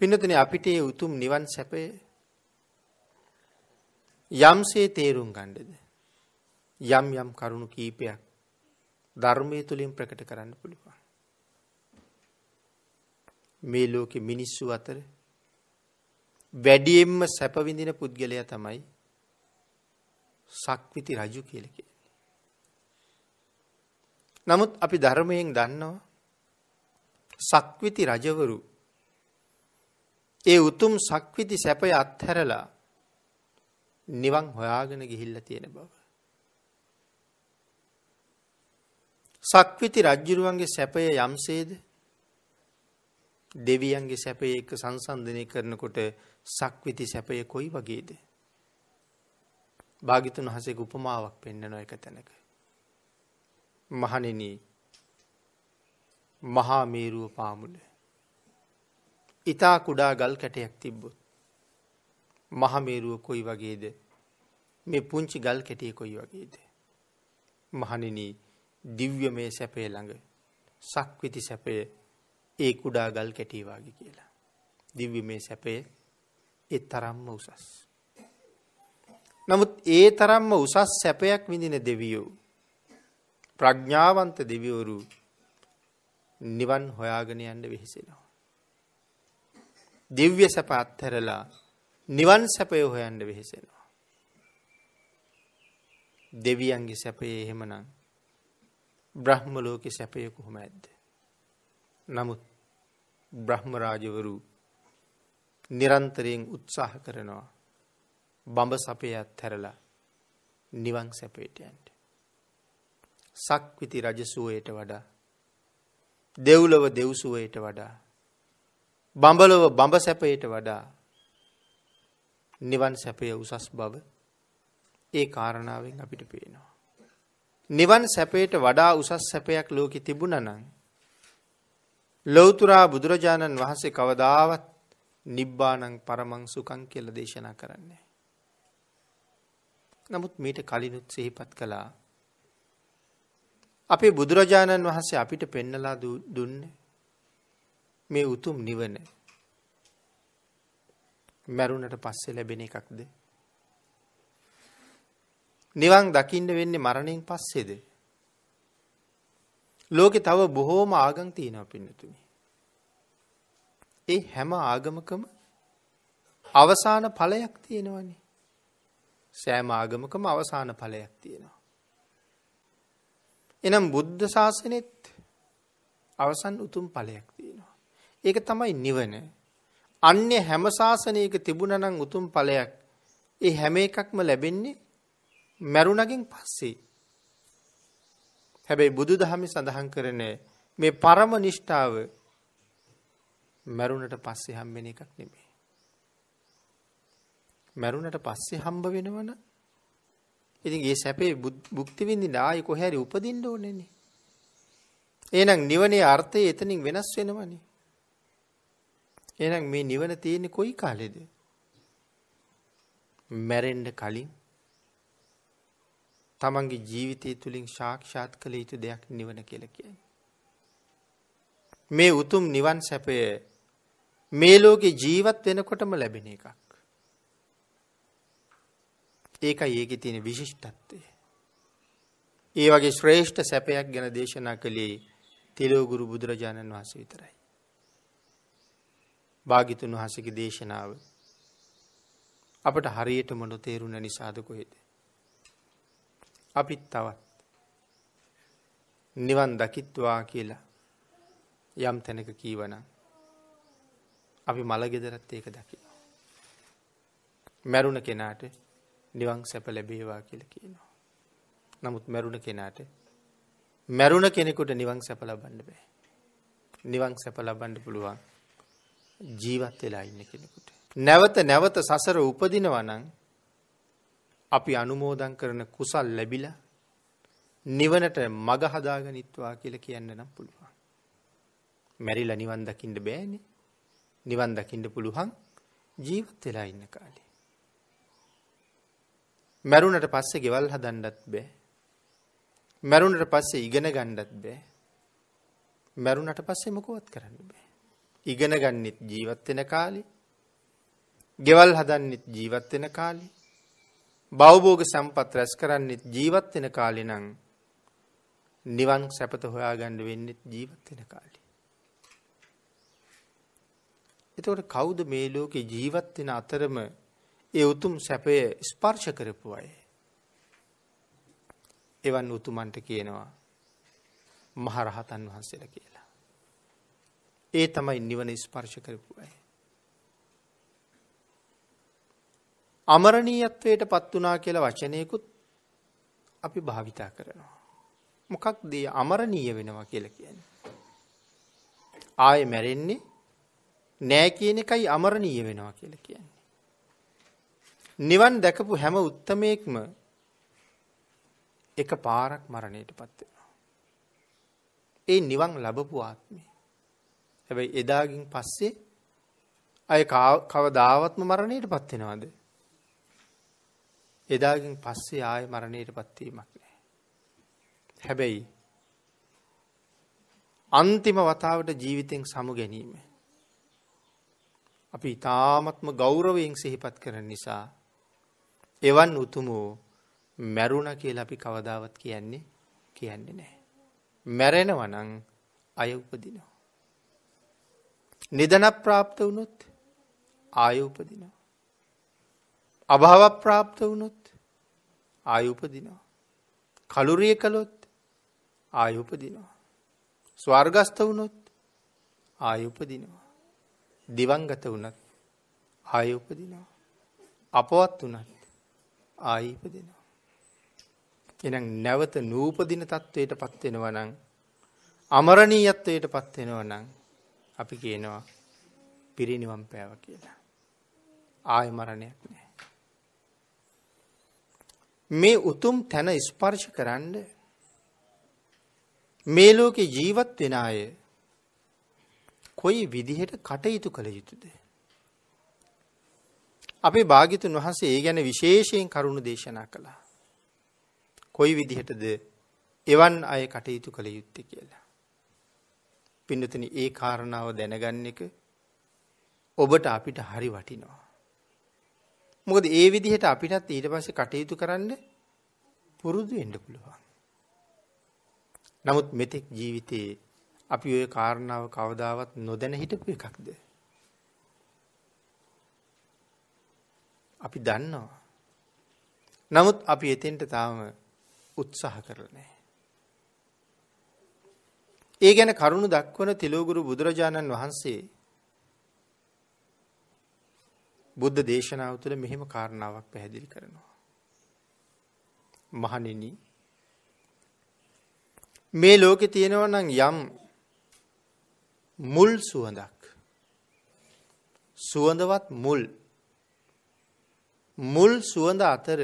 පින්නතුනි අපිට ඒ උතුම් නිවන් සැපය යම්සේ තේරුම් ගන්නද යම් යම් කරුණු කීපයක් ධර්මයේ තුලින් ප්‍රකට කරන්න පුළුවන්. මේ ලෝකෙ මිනිස්සු අතර වැඩියෙන්ම සැප විඳින පුද්ගලයා තමයි සක්විති රජු කියලා කියන්නේ. නමුත් අපි ධර්මයෙන් දන්නවා සක්විති රජවරු ඒ උතුම් සක්විති සැපය අත්හැරලා නිවන් හොයාගෙන ගිහිල්ලා තියෙන බව. සක්විති රජ්ජුරුවන්ගේ සැපය යම්සේද දෙවියන්ගේ සැපය එක සංසන්ධනය කරනකොට සක්විති සැපය කොයි වගේද. භාගිතුන් හසෙක උපමාවක් පෙන්න්නන එක තැනක. මහනෙන මහා මේරුව පාමුල. ඉතා කුඩා ගල් කැටයක් තිබ්බොත්. මහමේරුව කොයි වගේද මේ පුංචි ගල් කැටිය කොයි වගේද. මහනින දිව්‍ය මේ සැපේ ළඟ සක්විති සැපය ඒ කුඩා ගල් කැටීවාගේ කියලා. දිව්‍ය මේ සැපේ ඒ තරම්ම උසස්. නමුත් ඒ තරම්ම උසස් සැපයක් විඳින දෙවියෝ. ප්‍රඥ්ඥාවන්ත දෙවියවරු නිවන් හොයාගෙන යන්න වෙහිසෙනවා. දිව්‍ය සැප අත්හැරලා නිවන් සැපය හොයන්න වෙහෙසෙනවා. දෙවියන්ගේ සැපයේ එහෙමනම් බ්‍රහ්ම ලෝකෙ සැපය කොහොම ඇද්ද. නමුත් බ්‍රහ්මරාජවරු නිරන්තරයෙන් උත්සාහ කරනවා බඹ සපයත් හැරලා නිවන් සැපේටයන්ට. සක්විති රජසුවයට වඩා දෙව්ලව දෙව්සුවයට වඩා බඹලොව බඹ සැපයට වඩා නිවන් සැපය උසස් බව ඒ කාරණාවෙන් අපිට පේනවා. නිවන් සැපයට වඩා උසස් සැපයක් ලෝකෙ තිබුණනං ලෞතුරා බුදුරජාණන් වහන්සේ කවදාවත් නිබ්බානං පරමං සුකං කියල දේශනා කරන්නේ. නමුත් මීට කලිනුත් සෙහිපත් කළා. අපේ බුදුරජාණන් වහන්සේ අපිට පෙන්නලා දුන්න මේ උතුම් නිවන මැරුණට පස්සේ ලැබෙන එකක්ද. නිවන් දකින්න වෙන්නේ මරණයෙන් පස්සේද. ලෝකෙ තව බොහෝම ආගම් තියෙනවා පින්නතුනි. ඒ හැම ආගමකම අවසාන ඵලයක් තියෙනවනේ. සෑම ආගමකම අවසාන ඵලයක් තියෙනවා. එනම් බුද්ධ ශාසනෙත් අවසන් උතුම් ඵලයක් තියෙනවා. ඒක තමයි නිවන. අන්‍ය හැම ශාසනයක තිබුණනම් උතුම් ඵලයක්. ඒ හැම එකක්ම ලැබෙන්නේ මැරුණගෙන් පස්සේ. හැබැයි බුදු දහමි සඳහන් කරන මේ පරම නිෂ්ඨාව මැරුණට පස්සේ හම්බෙන එකක් නෙමේ. මැරුණට පස්සේ හම්බ වෙනවන ඉතින් ඒ සැපේ බුක්තිවිඳි නායි කොහැරි උපදින්න ඕනෙන්නේ. එහෙනම් නිවනේ අර්ථය එතනින් වෙනස් වෙනවනේ. එහෙනම් මේ නිවන තියෙන්නේ කොයි කාලෙද? මැරෙන්න කලින් තමන්ගේ ජීවිතය තුළින් ශාක්ෂාත් කළ යුතු දෙයක් නිවන කියල කිය. මේ උතුම් නිවන් සැපය මේ ලෝකෙ ජීවත් වෙනකොටම ලැබෙන එකක්. ඒකයි ඒක තියෙන විශිෂ්ටත්වය. ඒ වගේ ශ්‍රේෂ්ඨ සැපයක් ගැන දේශනා කළේ තිලෝගුරු බුදුරජාණන් වහස විතරයි. භාගිතුන් වහසගේ දේශනාව අපට හරියටම නොතේරුණ නිසාද කොහෙද. අපිත් තවත් නිවන් දකිත්වා කියලා යම් තැනක කීවන අපි මළගෙදරත් ඒක දකිනවා. මැරුණ කෙනාට නිවන් සැප ලැබේවා කියල කියනවා. නමුත් මැරුණ කෙනාට මැරුණ කෙනෙකුට නිවන් සැප ලබන්න බෑ. නිවන් සැප ලබන්ඩ පුළුවන් ජීවත් වෙලා ඉන්න කෙනෙකුට. නැවත නැවත සසර උපදිනවනං අපි අනුමෝදන් කරන කුසල් ලැබිලා නිවනට මග හදාගනිත්වා කියල කියන්න නම් පුළුවන්. මැරිල නිවන් දකිින්ට බෑනේ නිවන් දකිින්ට පුළුවන් ජීවත් වෙලා ඉන්න කාලේ. මැරුණට පස්සේ ගෙවල් හදන්ඩත් බෑ. මැරුණට පස්සේ ඉගෙන ගණ්ඩත් බෑ. මැරුණට පස්සේ මොකුවත් කරන්න බෑ. ඉගෙන ගන්නෙත් ජීවත්වෙන කාලි ගෙවල් හදන්නෙත් ජීවත්වෙන කාලි බෞබෝග සම්පත් රැස් කරන්නෙත් ජීවත්වෙන කාලි නං නිවන් සැපත හොයාගණ්ඩ වෙන්නෙත් ජීවත්වෙන කාලි. එතකොට කවුද මේ ලෝකෙ ජීවත්වෙන අතරම ඒ උතුම් සැපය ස්පර්ශ කරපු අය. එවන් උතුමන්ට කියනවා මහරහතන් වහන්සේල කියලා. ඒ තමයි නිවන ස්පර්ශ කරපු අය. අමරණීයත්වයට පත් වනා කියලා වචනයකුත් අපි භාවිතා කරනවා. මොකක් දේ අමරණීය වෙනවා කියල කියන්න. ආය මැරෙන්නේ නෑ කියන එකයි අමරණීය වෙනවා කියල කියන්නේ. නිවන් දැකපු හැම උත්තමයෙක්ම එක පාරක් මරණයට පත්වෙනවා. ඒ නිවන් ලබපු ආත්මේ. හැබැයි එදාගින් පස්සේ අය කවදාවත්ම මරණයට පත්වෙනවාද. එදාගින් පස්සේ ආය මරණයට පත්වීමක් නෑ. හැබැයි අන්තිම වතාවට ජීවිතෙන් සමු ගැනීම. අපි ඉතාමත්ම ගෞරවයෙන් සිහිපත් කරන නිසා එවන් උතුමෝ මැරුණ කියලා අපි කවදාවත් කියන්නේ කියන්නේ නෑ. මැරෙනවනං අය උපදිනවා. නිදන ප්‍රාප්ත වුණොත් ආය උපදිනවා. අභාව ප්‍රාප්ත වුණොත් ආය උපදිනවා. කළුරිය කළොත් ආය උපදිනවා. ස්වර්ගස්ත වුණොත් ආය උපදිනවා. දිවංගත වුණත් ආය උපදිනවා. අපවත් වනත් ආයිපදිනවා. එනම් නැවත නූපදින තත්ත්වයට පත්වෙනවනං අමරණීයත්වයට පත්වෙනවනං අපි කියනවා පිරිනිවම් පෑව කියලා. ආය මරණයක් නෑ. මේ උතුම් තැන ස්පර්ශ කරන්න මේ ලෝකෙ ජීවත් වෙන අය කොයි විදිහට කටයුතු කළ යුතුද. අපේ භාගිතුන් වහන්සේ ඒ ගැන විශේෂයෙන් කරුණු දේශනා කළා. කොයි විදිහටද එවන් අය කටයුතු කළ යුත්තේ කියලා. පින්නතන ඒ කාරණාව දැනගන්න එක ඔබට අපිට හරි වටිනවා. මොකද ඒ විදිහට අපිටත් ඊට පස්සේ කටයුතු කරන්න පුරුදු වෙන්න පුළුවන්. නමුත් මෙතෙක් ජීවිතයේ අපි ওই කාරණාව කවදාවත් නොදැන හිටපු එකක්ද? අපි දන්නවා. නමුත් අපි එතෙන්ට තාම උත්සාහ කරලා නැහැ. ඒ ගැන කරුණු දක්වන තිලෝගුරු බුදුරජාණන් වහන්සේ බුද්ධ දේශනාව තුළ මෙහෙම කාරණාවක් පැහැදිලි කරනවා. මහණෙනි මේ ලෝකේ තියෙනවා නම් යම් මුල් සුවඳක්. සුවඳවත් මුල්. මුල් සුවඳ අතර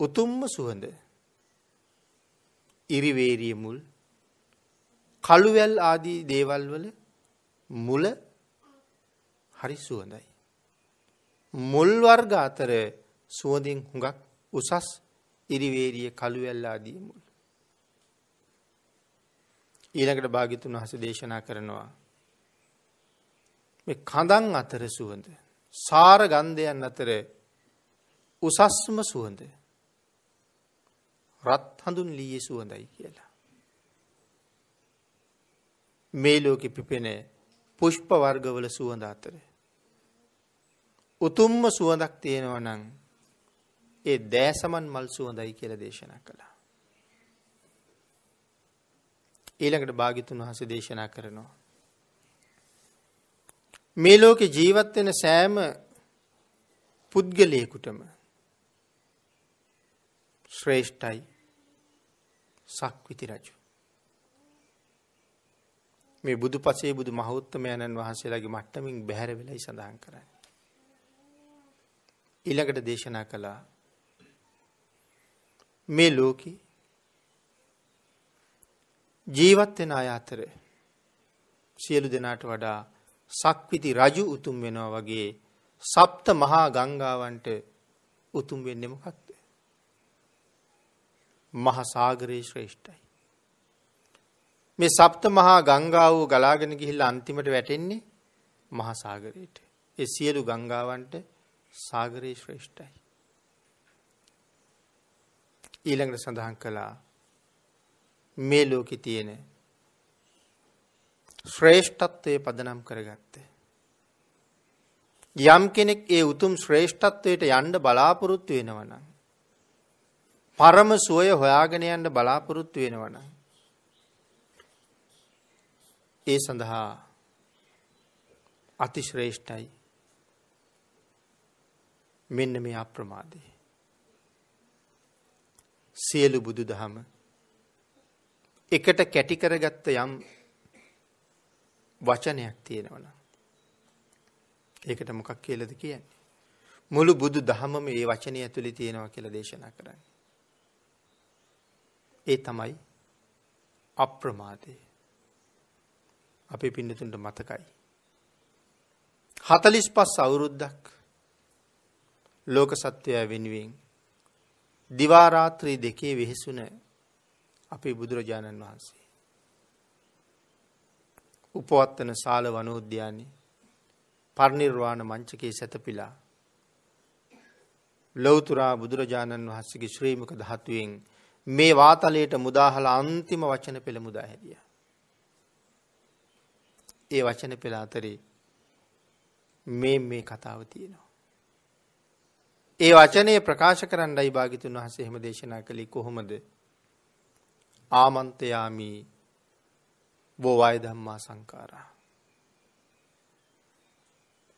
උතුම්ම සුවඳ. ඉරිවේරිය මුල්. කළුවැල් ආදී දේවල් වල මුල හරි සුවඳයි. මුල් වර්ග අතර සුවඳින් හුඟක් උසස් ඉරිවේරිය කළුවැල් ආදී මුල්. ඊළඟට භාග්‍යතුන් වහන්සේ දේශනා කරනවා මේ කඳන් අතර සුවඳ සාර ගන්ධයන් අතර උසස්ම සුවඳ රත් හඳුන් ලී සුවඳයි කියලා. මේ ලෝකෙ පිපෙන පුෂ්ප වර්ගවල සුවඳ අතර උතුම්ම සුවඳක් තියෙනවා නම් ඒ දෑසමන් මල් සුවඳයි කියලා දේශනා කළා. ඊළඟට භාග්‍යතුන් වහන්සේ දේශනා කරනවා. මේ ලෝකේ ජීවත් වෙන සෑම පුද්ගලයෙකුටම ශ්‍රේෂ්ඨයි සක්විති රජු. මේ බුදු පසේ බුදු මහෞත්තමයණන් වහන්සේලාගේ මට්ටමින් බැහැර වෙලයි සඳහන් කරන්නේ. ඊළඟට දේශනා කළා මේ ලෝකේ ජීවත් වෙන අය අතර සියලු දෙනාට වඩා සක්විති රජු උතුම් වෙනවා වගේ සප්ත මහා ගංගාවන්ට උතුම් වෙන්නේ මොකක්ද? මහා සාගරේ ශ්‍රේෂ්ඨයි. මේ සප්ත මහා ගංගාව ගලාගෙන ගිහිල්ලා අන්තිමට වැටෙන්නේ මහා සාගරයට. ඒ සියලු ගංගාවන්ට සාගරේ ශ්‍රේෂ්ඨයි. ඊළඟට සඳහන් කළා මේ ලෝකේ තියෙන ශ්‍රේෂ්ඨත්වයේ පදනම් කරගත්තේ. යම් කෙනෙක් ඒ උතුම් ශ්‍රේෂ්ඨත්වයට යන්න බලාපොරොත්තු වෙනවා නම් පරම සුවය හොයාගෙන යන්න බලාපොරොත්තු වෙනවා නම් ඒ සඳහා අතිශ්‍රේෂ්ඨයි. මෙන්න මේ අප්‍රමාදය. සියලු බුදු දහම එකට කැටි කරගත්ත යම් වචනයක් තියෙනවනම් ඒකට මොකක් කියලාද කියන්නේ? මුළු බුදු දහමම මේ වචනේ ඇතුලේ තියෙනවා කියලා දේශනා කරන්නේ. ඒ තමයි අප්‍රමාදය. අපේ පින්නතුන්ට මතකයි 45 අවුරුද්දක් ලෝක සත්වයා වෙනුවෙන් දිවා රාත්‍රී දෙකේ වෙහෙසුන අපේ බුදුරජාණන් වහන්සේ උපවත්තන සාල වනෝද්‍යානයේ පරිනිර්වාණ මංචකයේ සැතපීලා ලෞතුරා බුදුරජාණන් වහන්සේගේ ශ්‍රීමුක ධාතුවෙන් මේ වාතලයට මුදාහලා අන්තිම වචන පෙළ මුදා හැදියා. ඒ වචන පෙළ අතරේ මේ මේ කතාව තියෙනවා. ඒ වචනය ප්‍රකාශ කරන්නයි භාගිතුන් වහන්සේ එහෙම දේශනා කළේ කොහොමද? ආමන්තයාමි බෝවාය ධම්මා සංකාරා.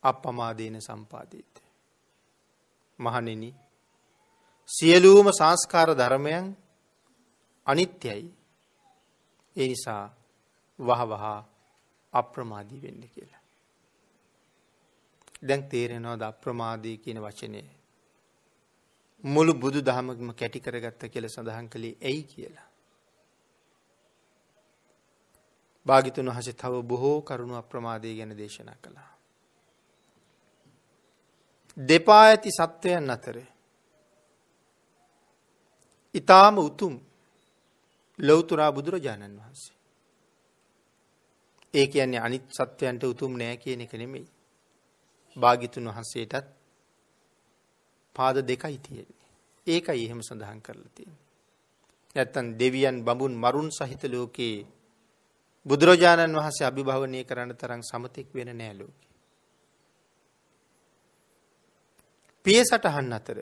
අප්පමාදීන සම්පාදීත. මහණෙනි සියලුම සංස්කාර ධර්මයන් අනිත්‍යයි. ඒ නිසා වහ වහ අප්‍රමාදී වෙන්න කියලා. දැන් තේරෙනවද අප්‍රමාදී කියන වචනේ? මුළු බුදු දහමක්ම කැටි කරගත්ත කියලා සඳහන් කළේ ඇයි කියලා. භාගිතුන් වහන්සේ තව බොහෝ කරුණු අප්‍රමාදය ගැන දේශනා කළා. දෙපා ඇති සත්වයන් අතර ඊ타ම උතුම් ලෞතුරා බුදුරජාණන් වහන්සේ. ඒ කියන්නේ අනිත් සත්වයන්ට උතුම් නෑ කියන එක නෙමෙයි. භාගිතුන් වහන්සේටත් පාද දෙකයි තියෙන්නේ. ඒකයි එහෙම සඳහන් කරලා තියෙන්නේ. නැත්තම් දෙවියන් බඹුන් මරුන් සහිත ලෝකේ බුදුරජාණන් වහන්සේ අභිභවනය කරන්න තරම් සමතෙක් වෙන නෑ ලෝකේ. පිය සටහන් අතර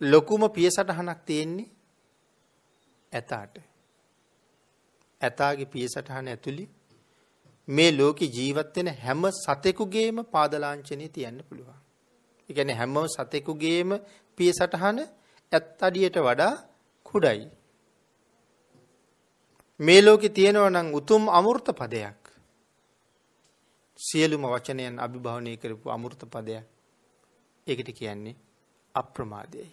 ලොකුම පිය සටහනක් තියෙන්නේ ඇතාට. ඇතාගේ පිය සටහන ඇතුළේ මේ ලෝකේ ජීවත් වෙන හැම සතෙකුගේම පාදලාංචනේ තියන්න පුළුවන්. ඒ කියන්නේ හැම සතෙකුගේම පිය සටහන ඇත් අඩියට වඩා කුඩයි. මේ ලෝකේ තියෙනවා නම් උතුම් අමෘත පදයක්. සියලුම වචනයන් අභිභවනය කරපු අමෘත පදයක්. ඒකට කියන්නේ අප්‍රමාදයයි.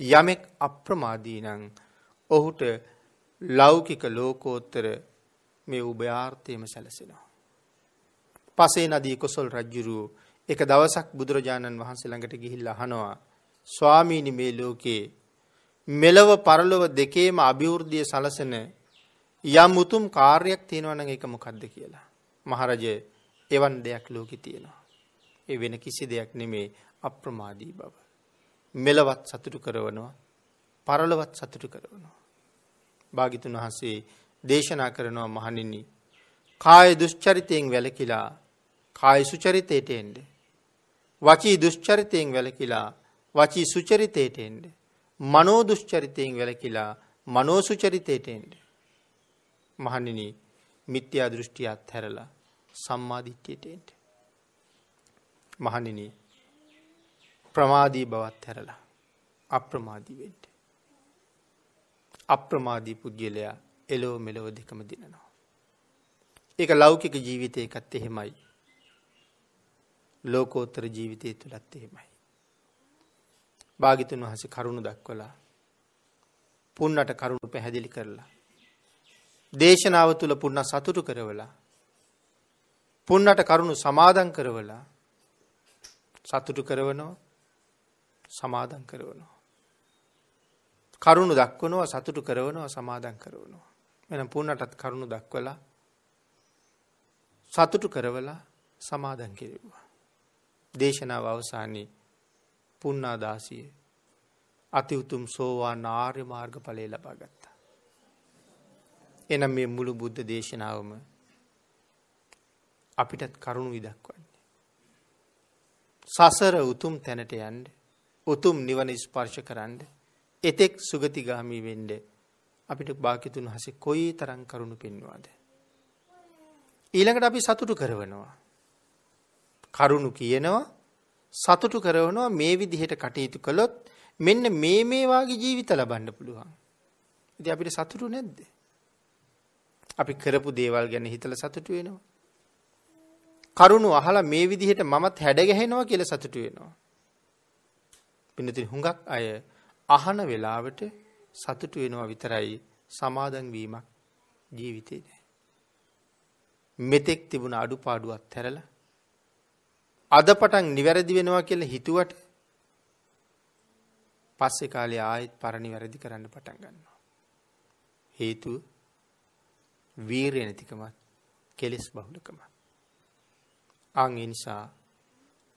යමෙක් අප්‍රමාදී නම් ඔහුට ලෞකික ලෝකෝත්තර මේ උභයාර්ථයම සැලසෙනවා. පසේ නදී කොසල් රජ්ජුරුව එක දවසක් බුදුරජාණන් වහන්සේ ළඟට ගිහිල්ලා අහනවා ස්වාමීනි මේ ලෝකේ මෙලව පරලොව දෙකේම අභිවෘද්ධිය සලසන යම් උතුම් කාර්යයක් තියෙනවා නම් ඒක මොකද්ද කියලා. මහරජය එවන් දෙයක් ලෝකේ තියෙනවා. ඒ වෙන කිසි දෙයක් නෙමේ අප්‍රමාදී බව. මෙලවත් සතුටු කරවනවා පරලොවත් සතුටු කරවනවා. භාගිතුන් වහන්සේ දේශනා කරනවා මහණෙනි කාය දුස්චරිතයෙන් වැළකීලා කාය සුචරිතයට එන්නේ වචී දුෂ්චරිතයෙන් වැළකීලා වචී සුචරිතයට එන්න. මනෝ දුෂ්චරිතයෙන් වැළකීලා මනෝ සුචරිතයට එන්න. මහණෙනි මිත්‍යා දෘෂ්ටිය අත්හැරලා සම්මා දිට්ඨියට එන්න. මහණෙනි ප්‍රමාදී බවත් හැරලා අප්‍රමාදී වෙන්න. අප්‍රමාදී පුද්ගලයා එලෝ මෙලොව දෙකම දිනනවා. ඒක ලෞකික ජීවිතයකත් එහෙමයි. ලෝකෝත්තර ජීවිතය තුළත් එහෙමයි. භාගිතුන් වහස කරුණු දක්වලා පුන්නට කරුණු පැහැදිලි කරලා. දේශනාව තුළ පුන්න සතුටු කරවලා. පුන්නට කරුණු සමාදන් කරවලා සතුටු කරවනවා සමාදන් කරවනවා. කරුණු දක්වනවා සතුටු කරවනවා සමාදන් කරවනවා. මෙන පුන්නටත් කරුණු දක්වලා සතුටු කරවලා සමාදන් කෙරෙව්වා. දේශනාව අවසානයේ පුන්නාදාසිය අති උතුම් සෝවාන් ආර්ය මාර්ග ඵලය ලබා ගත්තා. එනම් මේ මුළු බුද්ධ දේශනාවම අපිටත් කරුණු විදක්වන්නේ. සසර උතුම් තැනට යන්න උතුම් නිවන ස්පර්ශ කරන්න එතෙක් සුගතිගාමී වෙන්න අපිට භාග්‍යතුන් හසේ කොයි තරම් කරුණු පෙන්වාද. ඊළඟට අපි සතුටු කරවනවා. කරුණු කියනවා සතුටු කරවනවා මේ විදිහට කටයුතු කළොත් මෙන්න මේ මේ වාගේ ජීවිත ලබන්න පුළුවන්. ඉතින් අපිට සතුටු නැද්ද? අපි කරපු දේවල් ගැන හිතලා සතුටු වෙනවා. කරුණු අහලා මේ විදිහට මමත් හැඩ ගැහෙනවා කියලා සතුටු වෙනවා. පින්නතින් හුඟක් අය අහන වෙලාවට සතුටු වෙනවා විතරයි සමාදන් වීමක් ජීවිතේ නෑ. මෙතෙක් තිබුණ අඩුපාඩුවත් හැරලා අද පටන් නිවැරදි වෙනවා කියලා හිතුවට පස්සේ කාලේ ආයෙත් පරණි වැරදි කරන්න පටන් ගන්නවා. හේතුව වීරිය නැතිකමත් කෙලෙස් බහුලකමත්. අන් ඒ නිසා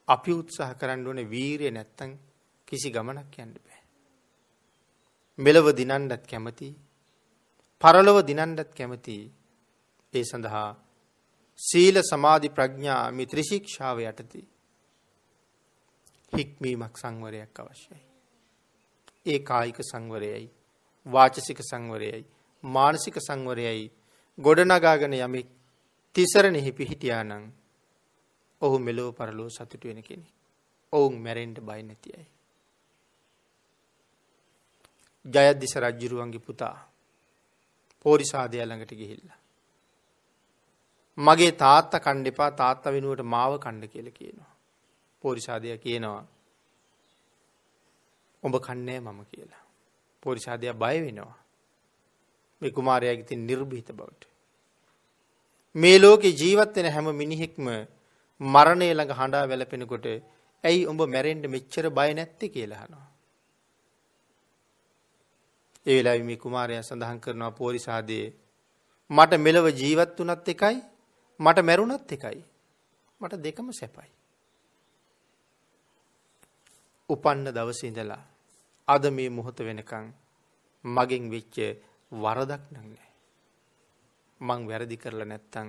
අපි උත්සාහ කරන්න ඕනේ වීරිය නැත්තම් කිසි ගමනක් යන්න බෑ. මෙලව දිනන්නත් කැමති පරලොව දිනන්නත් කැමති ඒ සඳහා සීල සමාධි ප්‍රඥා මේ ත්‍රිශික්ෂාව යටතේ හික්මීමක් සංවරයක් අවශ්‍යයි. ඒ කායික සංවරයයි වාචසික සංවරයයි මානසික සංවරයයි ගොඩනගාගෙන යමෙක් තිසරණෙහි පිහිටියානම් ඔහු මෙලෝ පරලෝ සතුටු වෙන කෙනෙක්. ඔවුන් මැරෙන්න බය නැතියි. ජයද්දිස රජ්ජුරුවන්ගේ පුතා පෝරිසාදය ළඟට ගිහිල්ලා. මගේ තාත්ත කණ්ඩ එපා තාත්ත වෙනුවට මාව කණ්ඩ කියල කියනවා. පෝරිසාදය කියනවා ඔඹ කන්නේ මම කියලා. පෝරිසාදය බය වෙනවා. මේ කුමාරයාගේ තින් නිර්භීත බවට. මේ ලෝකෙ ජීවත්වෙන හැම මිනිහෙක්ම මරණය ළඟ හඬා වැලපෙනකොට ඇයි උඹ මැරෙන්ඩ මෙච්චර බය නැත්ති කියලාහනවා. ඒ වෙලාවේ මේ කුමාරයා සඳහන් කරනවා පෝරිසාදයේ මට මෙලව ජීවත් වුණත් එකයි මට මැරුණත් එකයි. මට දෙකම සැපයි. උපන්න දවසේ ඉඳලා අද මේ මොහොත වෙනකන් මගෙන් වෙච්ච වරදක් නැහැ. මං වැරදි කරලා නැත්තම්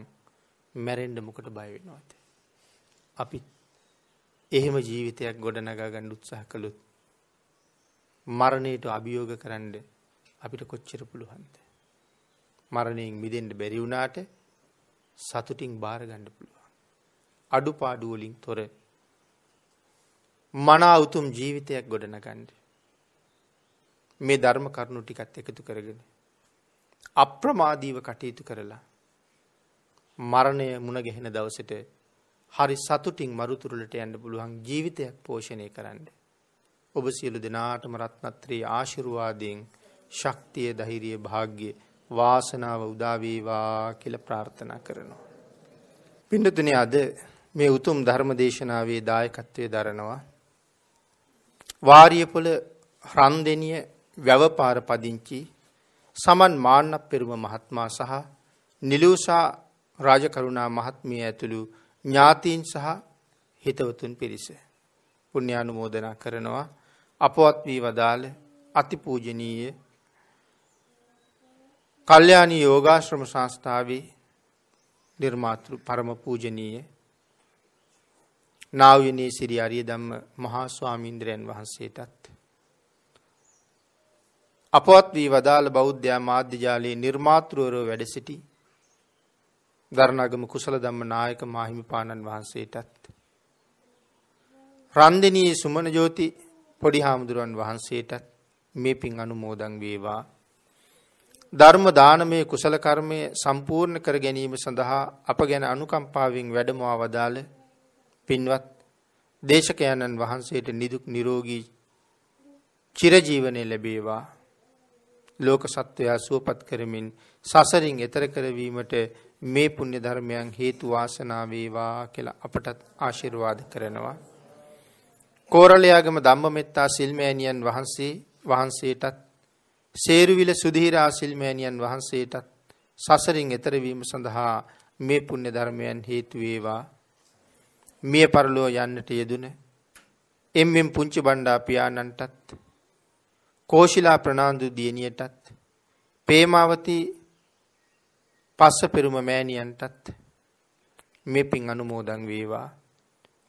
මැරෙන්න මොකට බය වෙනවද? අපි එහෙම ජීවිතයක් ගොඩනගා ගන්න උත්සාහ කළොත් මරණයට අභියෝග කරන්නේ අපිට කොච්චර පුළුවන්ද. මරණයෙන් මිදෙන්ට බැරි වුණාට සතුටින් බාරගණ්ඩ පුළුවන්. අඩු පාඩුවලින් තොර මනා උතුම් ජීවිතයක් ගොඩනගන්ඩ. මේ ධර්ම කරුණු ටිකත් එකතු කරගෙන. අප්‍රමාදීව කටයුතු කරලා. මරණය මුණගැහෙන දවසට හරි සතුටින් මරුතුරලට යන්න පුළුවන් ජීවිතයක් පෝෂණය කරන්න. ඔබ සියලු දෙනාටම රත්නත්‍රයේ ආශිරුවාදයෙන් ශක්තිය ධෛර්යය භාග්‍ය වාසනාව උදා වේවා කියලා ප්‍රාර්ථනා කරනවා. පින්නතුනේ අද මේ උතුම් ධර්ම දේශනාවේ දායකත්වයේ දරනවා වාරියපොළ රන්දෙනිය වැවපාර පදිංචි සමන් මාන්නප් පෙරුම මහත්මයා සහ නිලූසා රාජකරුණා මහත්මිය ඇතුළු ඥාතීන් සහ හිතවතුන් පිරිස පුණ්‍යානුමෝදනා කරනවා අපවත් වී වදාළ අතිපූජනීය කල්්‍යයානී යෝගාශ්‍රම සංස්ථාවේ නිර්මාතෘ පරම පූජනීය නාවිනේ සිරි අරිය ධම්ම මහා ස්වාමීන්ද්‍රයන් වහන්සේටත් අපවත් වී වදාළ බෞද්ධයා මාධ්‍ය ජාලයේ නිර්මාතෘවරව වැඩ සිටි දරණගම කුසල ධම්ම නායක මාහිමිපාණන් වහන්සේටත් රන්දිනී සුමන ජෝති පොඩි හාමුදුරුවන් වහන්සේටත් මේ පින් අනුමෝදන් වේවා. ධර්ම දානමය කුසල කර්මය සම්පූර්ණ කර ගැනීම සඳහා අප ගැන අනුකම්පාවෙන් වැඩමවා වදාළ පින්වත් දේශකයන්න් වහන්සේට නිදුක් නිරෝගී චිරජීවනය ලැබේවා ලෝක සත්වයා සුවපත් කරමින් සසරින් එතර කරවීමට මේ පුණ්‍ය ධර්මයන් හේතු වාසනා වේවා කියලා අපටත් ආශිර්වාද කරනවා. කෝරළයාගම ධම්මමෙත්තා සිල්මෑණියන් වහන්සේ වහන්සේටත් සේරුවිල සුධීරා සිල්මෑණියන් වහන්සේටත් සසරින් එතර වීම සඳහා මේ පුණ්‍ය ධර්මයන් හේතු වේවා. මිය පරලෝ යන්නට යෙදුන එම්ෙම් පුංචි බණ්ඩා පියාණන්ටත් කෝශිලා ප්‍රනාන්දු දියණියටත් පේමාවති පස්ස පෙරුම මෑණියන්ටත් මේ පින් අනුමෝදන් වේවා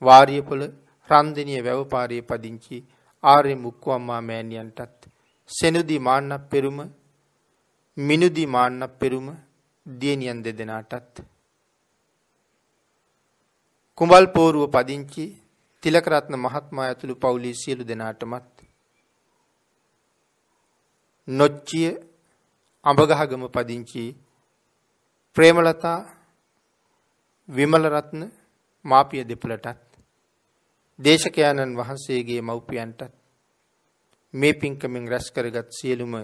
වාරියපොළ රන්දිනිය වැවපාරයේ පදිංචි ආර්ය මුක්කම්මා මෑණියන්ටත් සෙනුදි මාන්නක් පෙරුම මිනුදි මාන්නක් පෙරුම දියණියන් දෙදෙනාටත්. කුඹල් පෝරුව පදිංචි තිලකරත්න මහත්මයා ඇතුළු පවුලේ සියලු දෙනාටමත්. නොච්චිය අඹගහගම පදිංචි ප්‍රේමලතා විමලරත්න මාපිය දෙපළටත් දේශකයාණන් වහන්සේගේ මව්පියන්ටත්. මේ පින්කමින් රැස් කරගත් සියලුම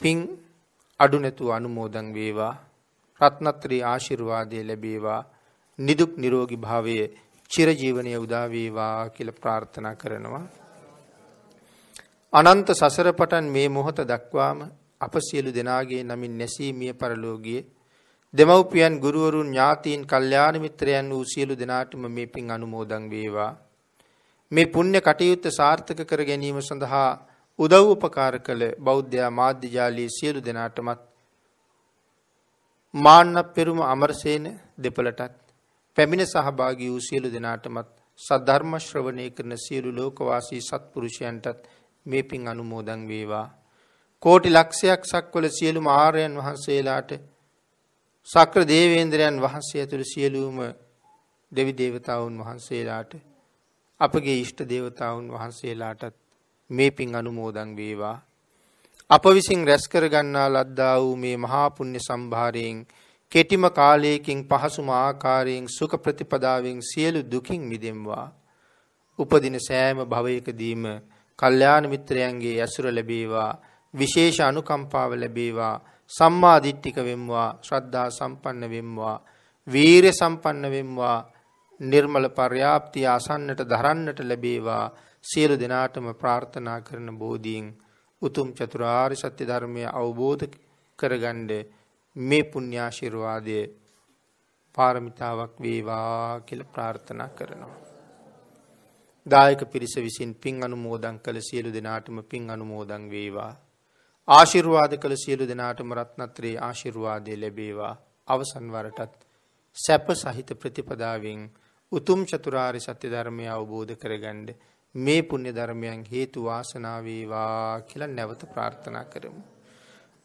පින් අඩු නැතුව අනුමෝදන් වේවා. රත්නත්‍රී ආශිර්වාදය ලැබේවා. නිදුක් නිරෝගී භාවයේ චිරජීවනයේ උදා වේවා කියලා ප්‍රාර්ථනා කරනවා. අනන්ත සසර පටන් මේ මොහොත දක්වාම අප සියලු දෙනාගේ නමින් නැසී මිය පරලෝකයේ. දෙමව්පියන් ගුරුවරුන් ඥාතීන් කල්යාණ මිත්‍රයන් වූ සියලු දෙනාටම මේ පින් අනුමෝදන් වේවා. මේ පුණ්‍ය කටයුත්ත සාර්ථක කර ගැනීම සඳහා උදව් උපකාර කළ බෞද්ධ මාධ්‍ය ජාලයේ සියලු දෙනාටමත් මාන්න පෙරුම අමරසේන දෙපළටත් පැමිණ සහභාගී වූ සියලු දෙනාටමත් සද්ධර්ම ශ්‍රවණය කරන සියලු ලෝකවාසී සත්පුරුෂයන්ටත් මේ පින් අනුමෝදන් වේවා. කෝටි ලක්ෂයක් සක්වල සියලුම ආර්යයන් වහන්සේලාට සක්‍ර දේවේන්ද්‍රයන් වහන්සේ ඇතුළු සියලුම දෙවි දේවතාවුන් වහන්සේලාට අපගේ ඉෂ්ට දේවතාවුන් වහන්සේලාටත් මේ පින් අනුමෝදන් වේවා. අප විසින් රැස් කරගන්නා ලද්දා වූ මේ මහා පුණ්‍ය සම්භාරයෙන් කෙටිම කාලයකින් පහසුම ආකාරයෙන් සුඛ ප්‍රතිපදාවෙන් සියලු දුකින් මිදෙම්වා. උපදින සෑම භවයකදීම කල්යාණ මිත්‍රයන්ගේ ඇසුර ලැබේවා. විශේෂ අනුකම්පාව ලැබේවා. සම්මා දිට්ඨික වෙම්වා. ශ්‍රද්ධා සම්පන්න වෙම්වා. වීරිය සම්පන්න වෙම්වා. නිර්මල පර්යාප්තිය අසන්නට දරන්නට ලැබේවා සියලු දෙනාටම ප්‍රාර්ථනා කරන බෝධීන් උතුම් චතුරාර්ය සත්‍ය ධර්මය අවබෝධ කරගන්න මේ පුණ්‍යාශිර්වාදය පාරමිතාවක් වේවා කියලා ප්‍රාර්ථනා කරනවා දායක පිරිස විසින් පින් අනුමෝදන් කළ සියලු දෙනාටම පින් අනුමෝදන් වේවා. ආශිර්වාද කළ සියලු දෙනාටම රත්නත්‍රයේ ආශිර්වාදය ලැබේවා. අවසන් වරටත් සැප සහිත ප්‍රතිපදාවෙන් උතුම් චතුරාර්ය සත්‍ය ධර්මය අවබෝධ කරගන්න මේ පුණ්‍ය ධර්මයන් හේතු වාසනා වේවා කියලා නැවත ප්‍රාර්ථනා කරමු.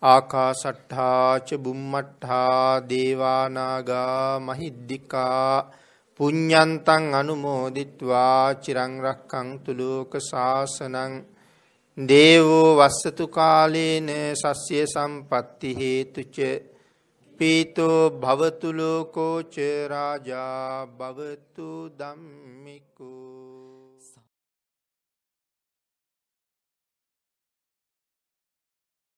ආකාසට්ඨා ච බුම්මට්ඨා දේවානාගා මහිද්దికා පුඤ්ඤන්තං අනුමෝදිත්වා චිරං රක්ඛන්තු ලෝක සාසනං දේවෝ වස්සතු කාලේන සස්්‍ය සම්පatti හේතුච පීතෝ භවතු ලෝකෝ ච රාජා භවතු ධම්මිකෝ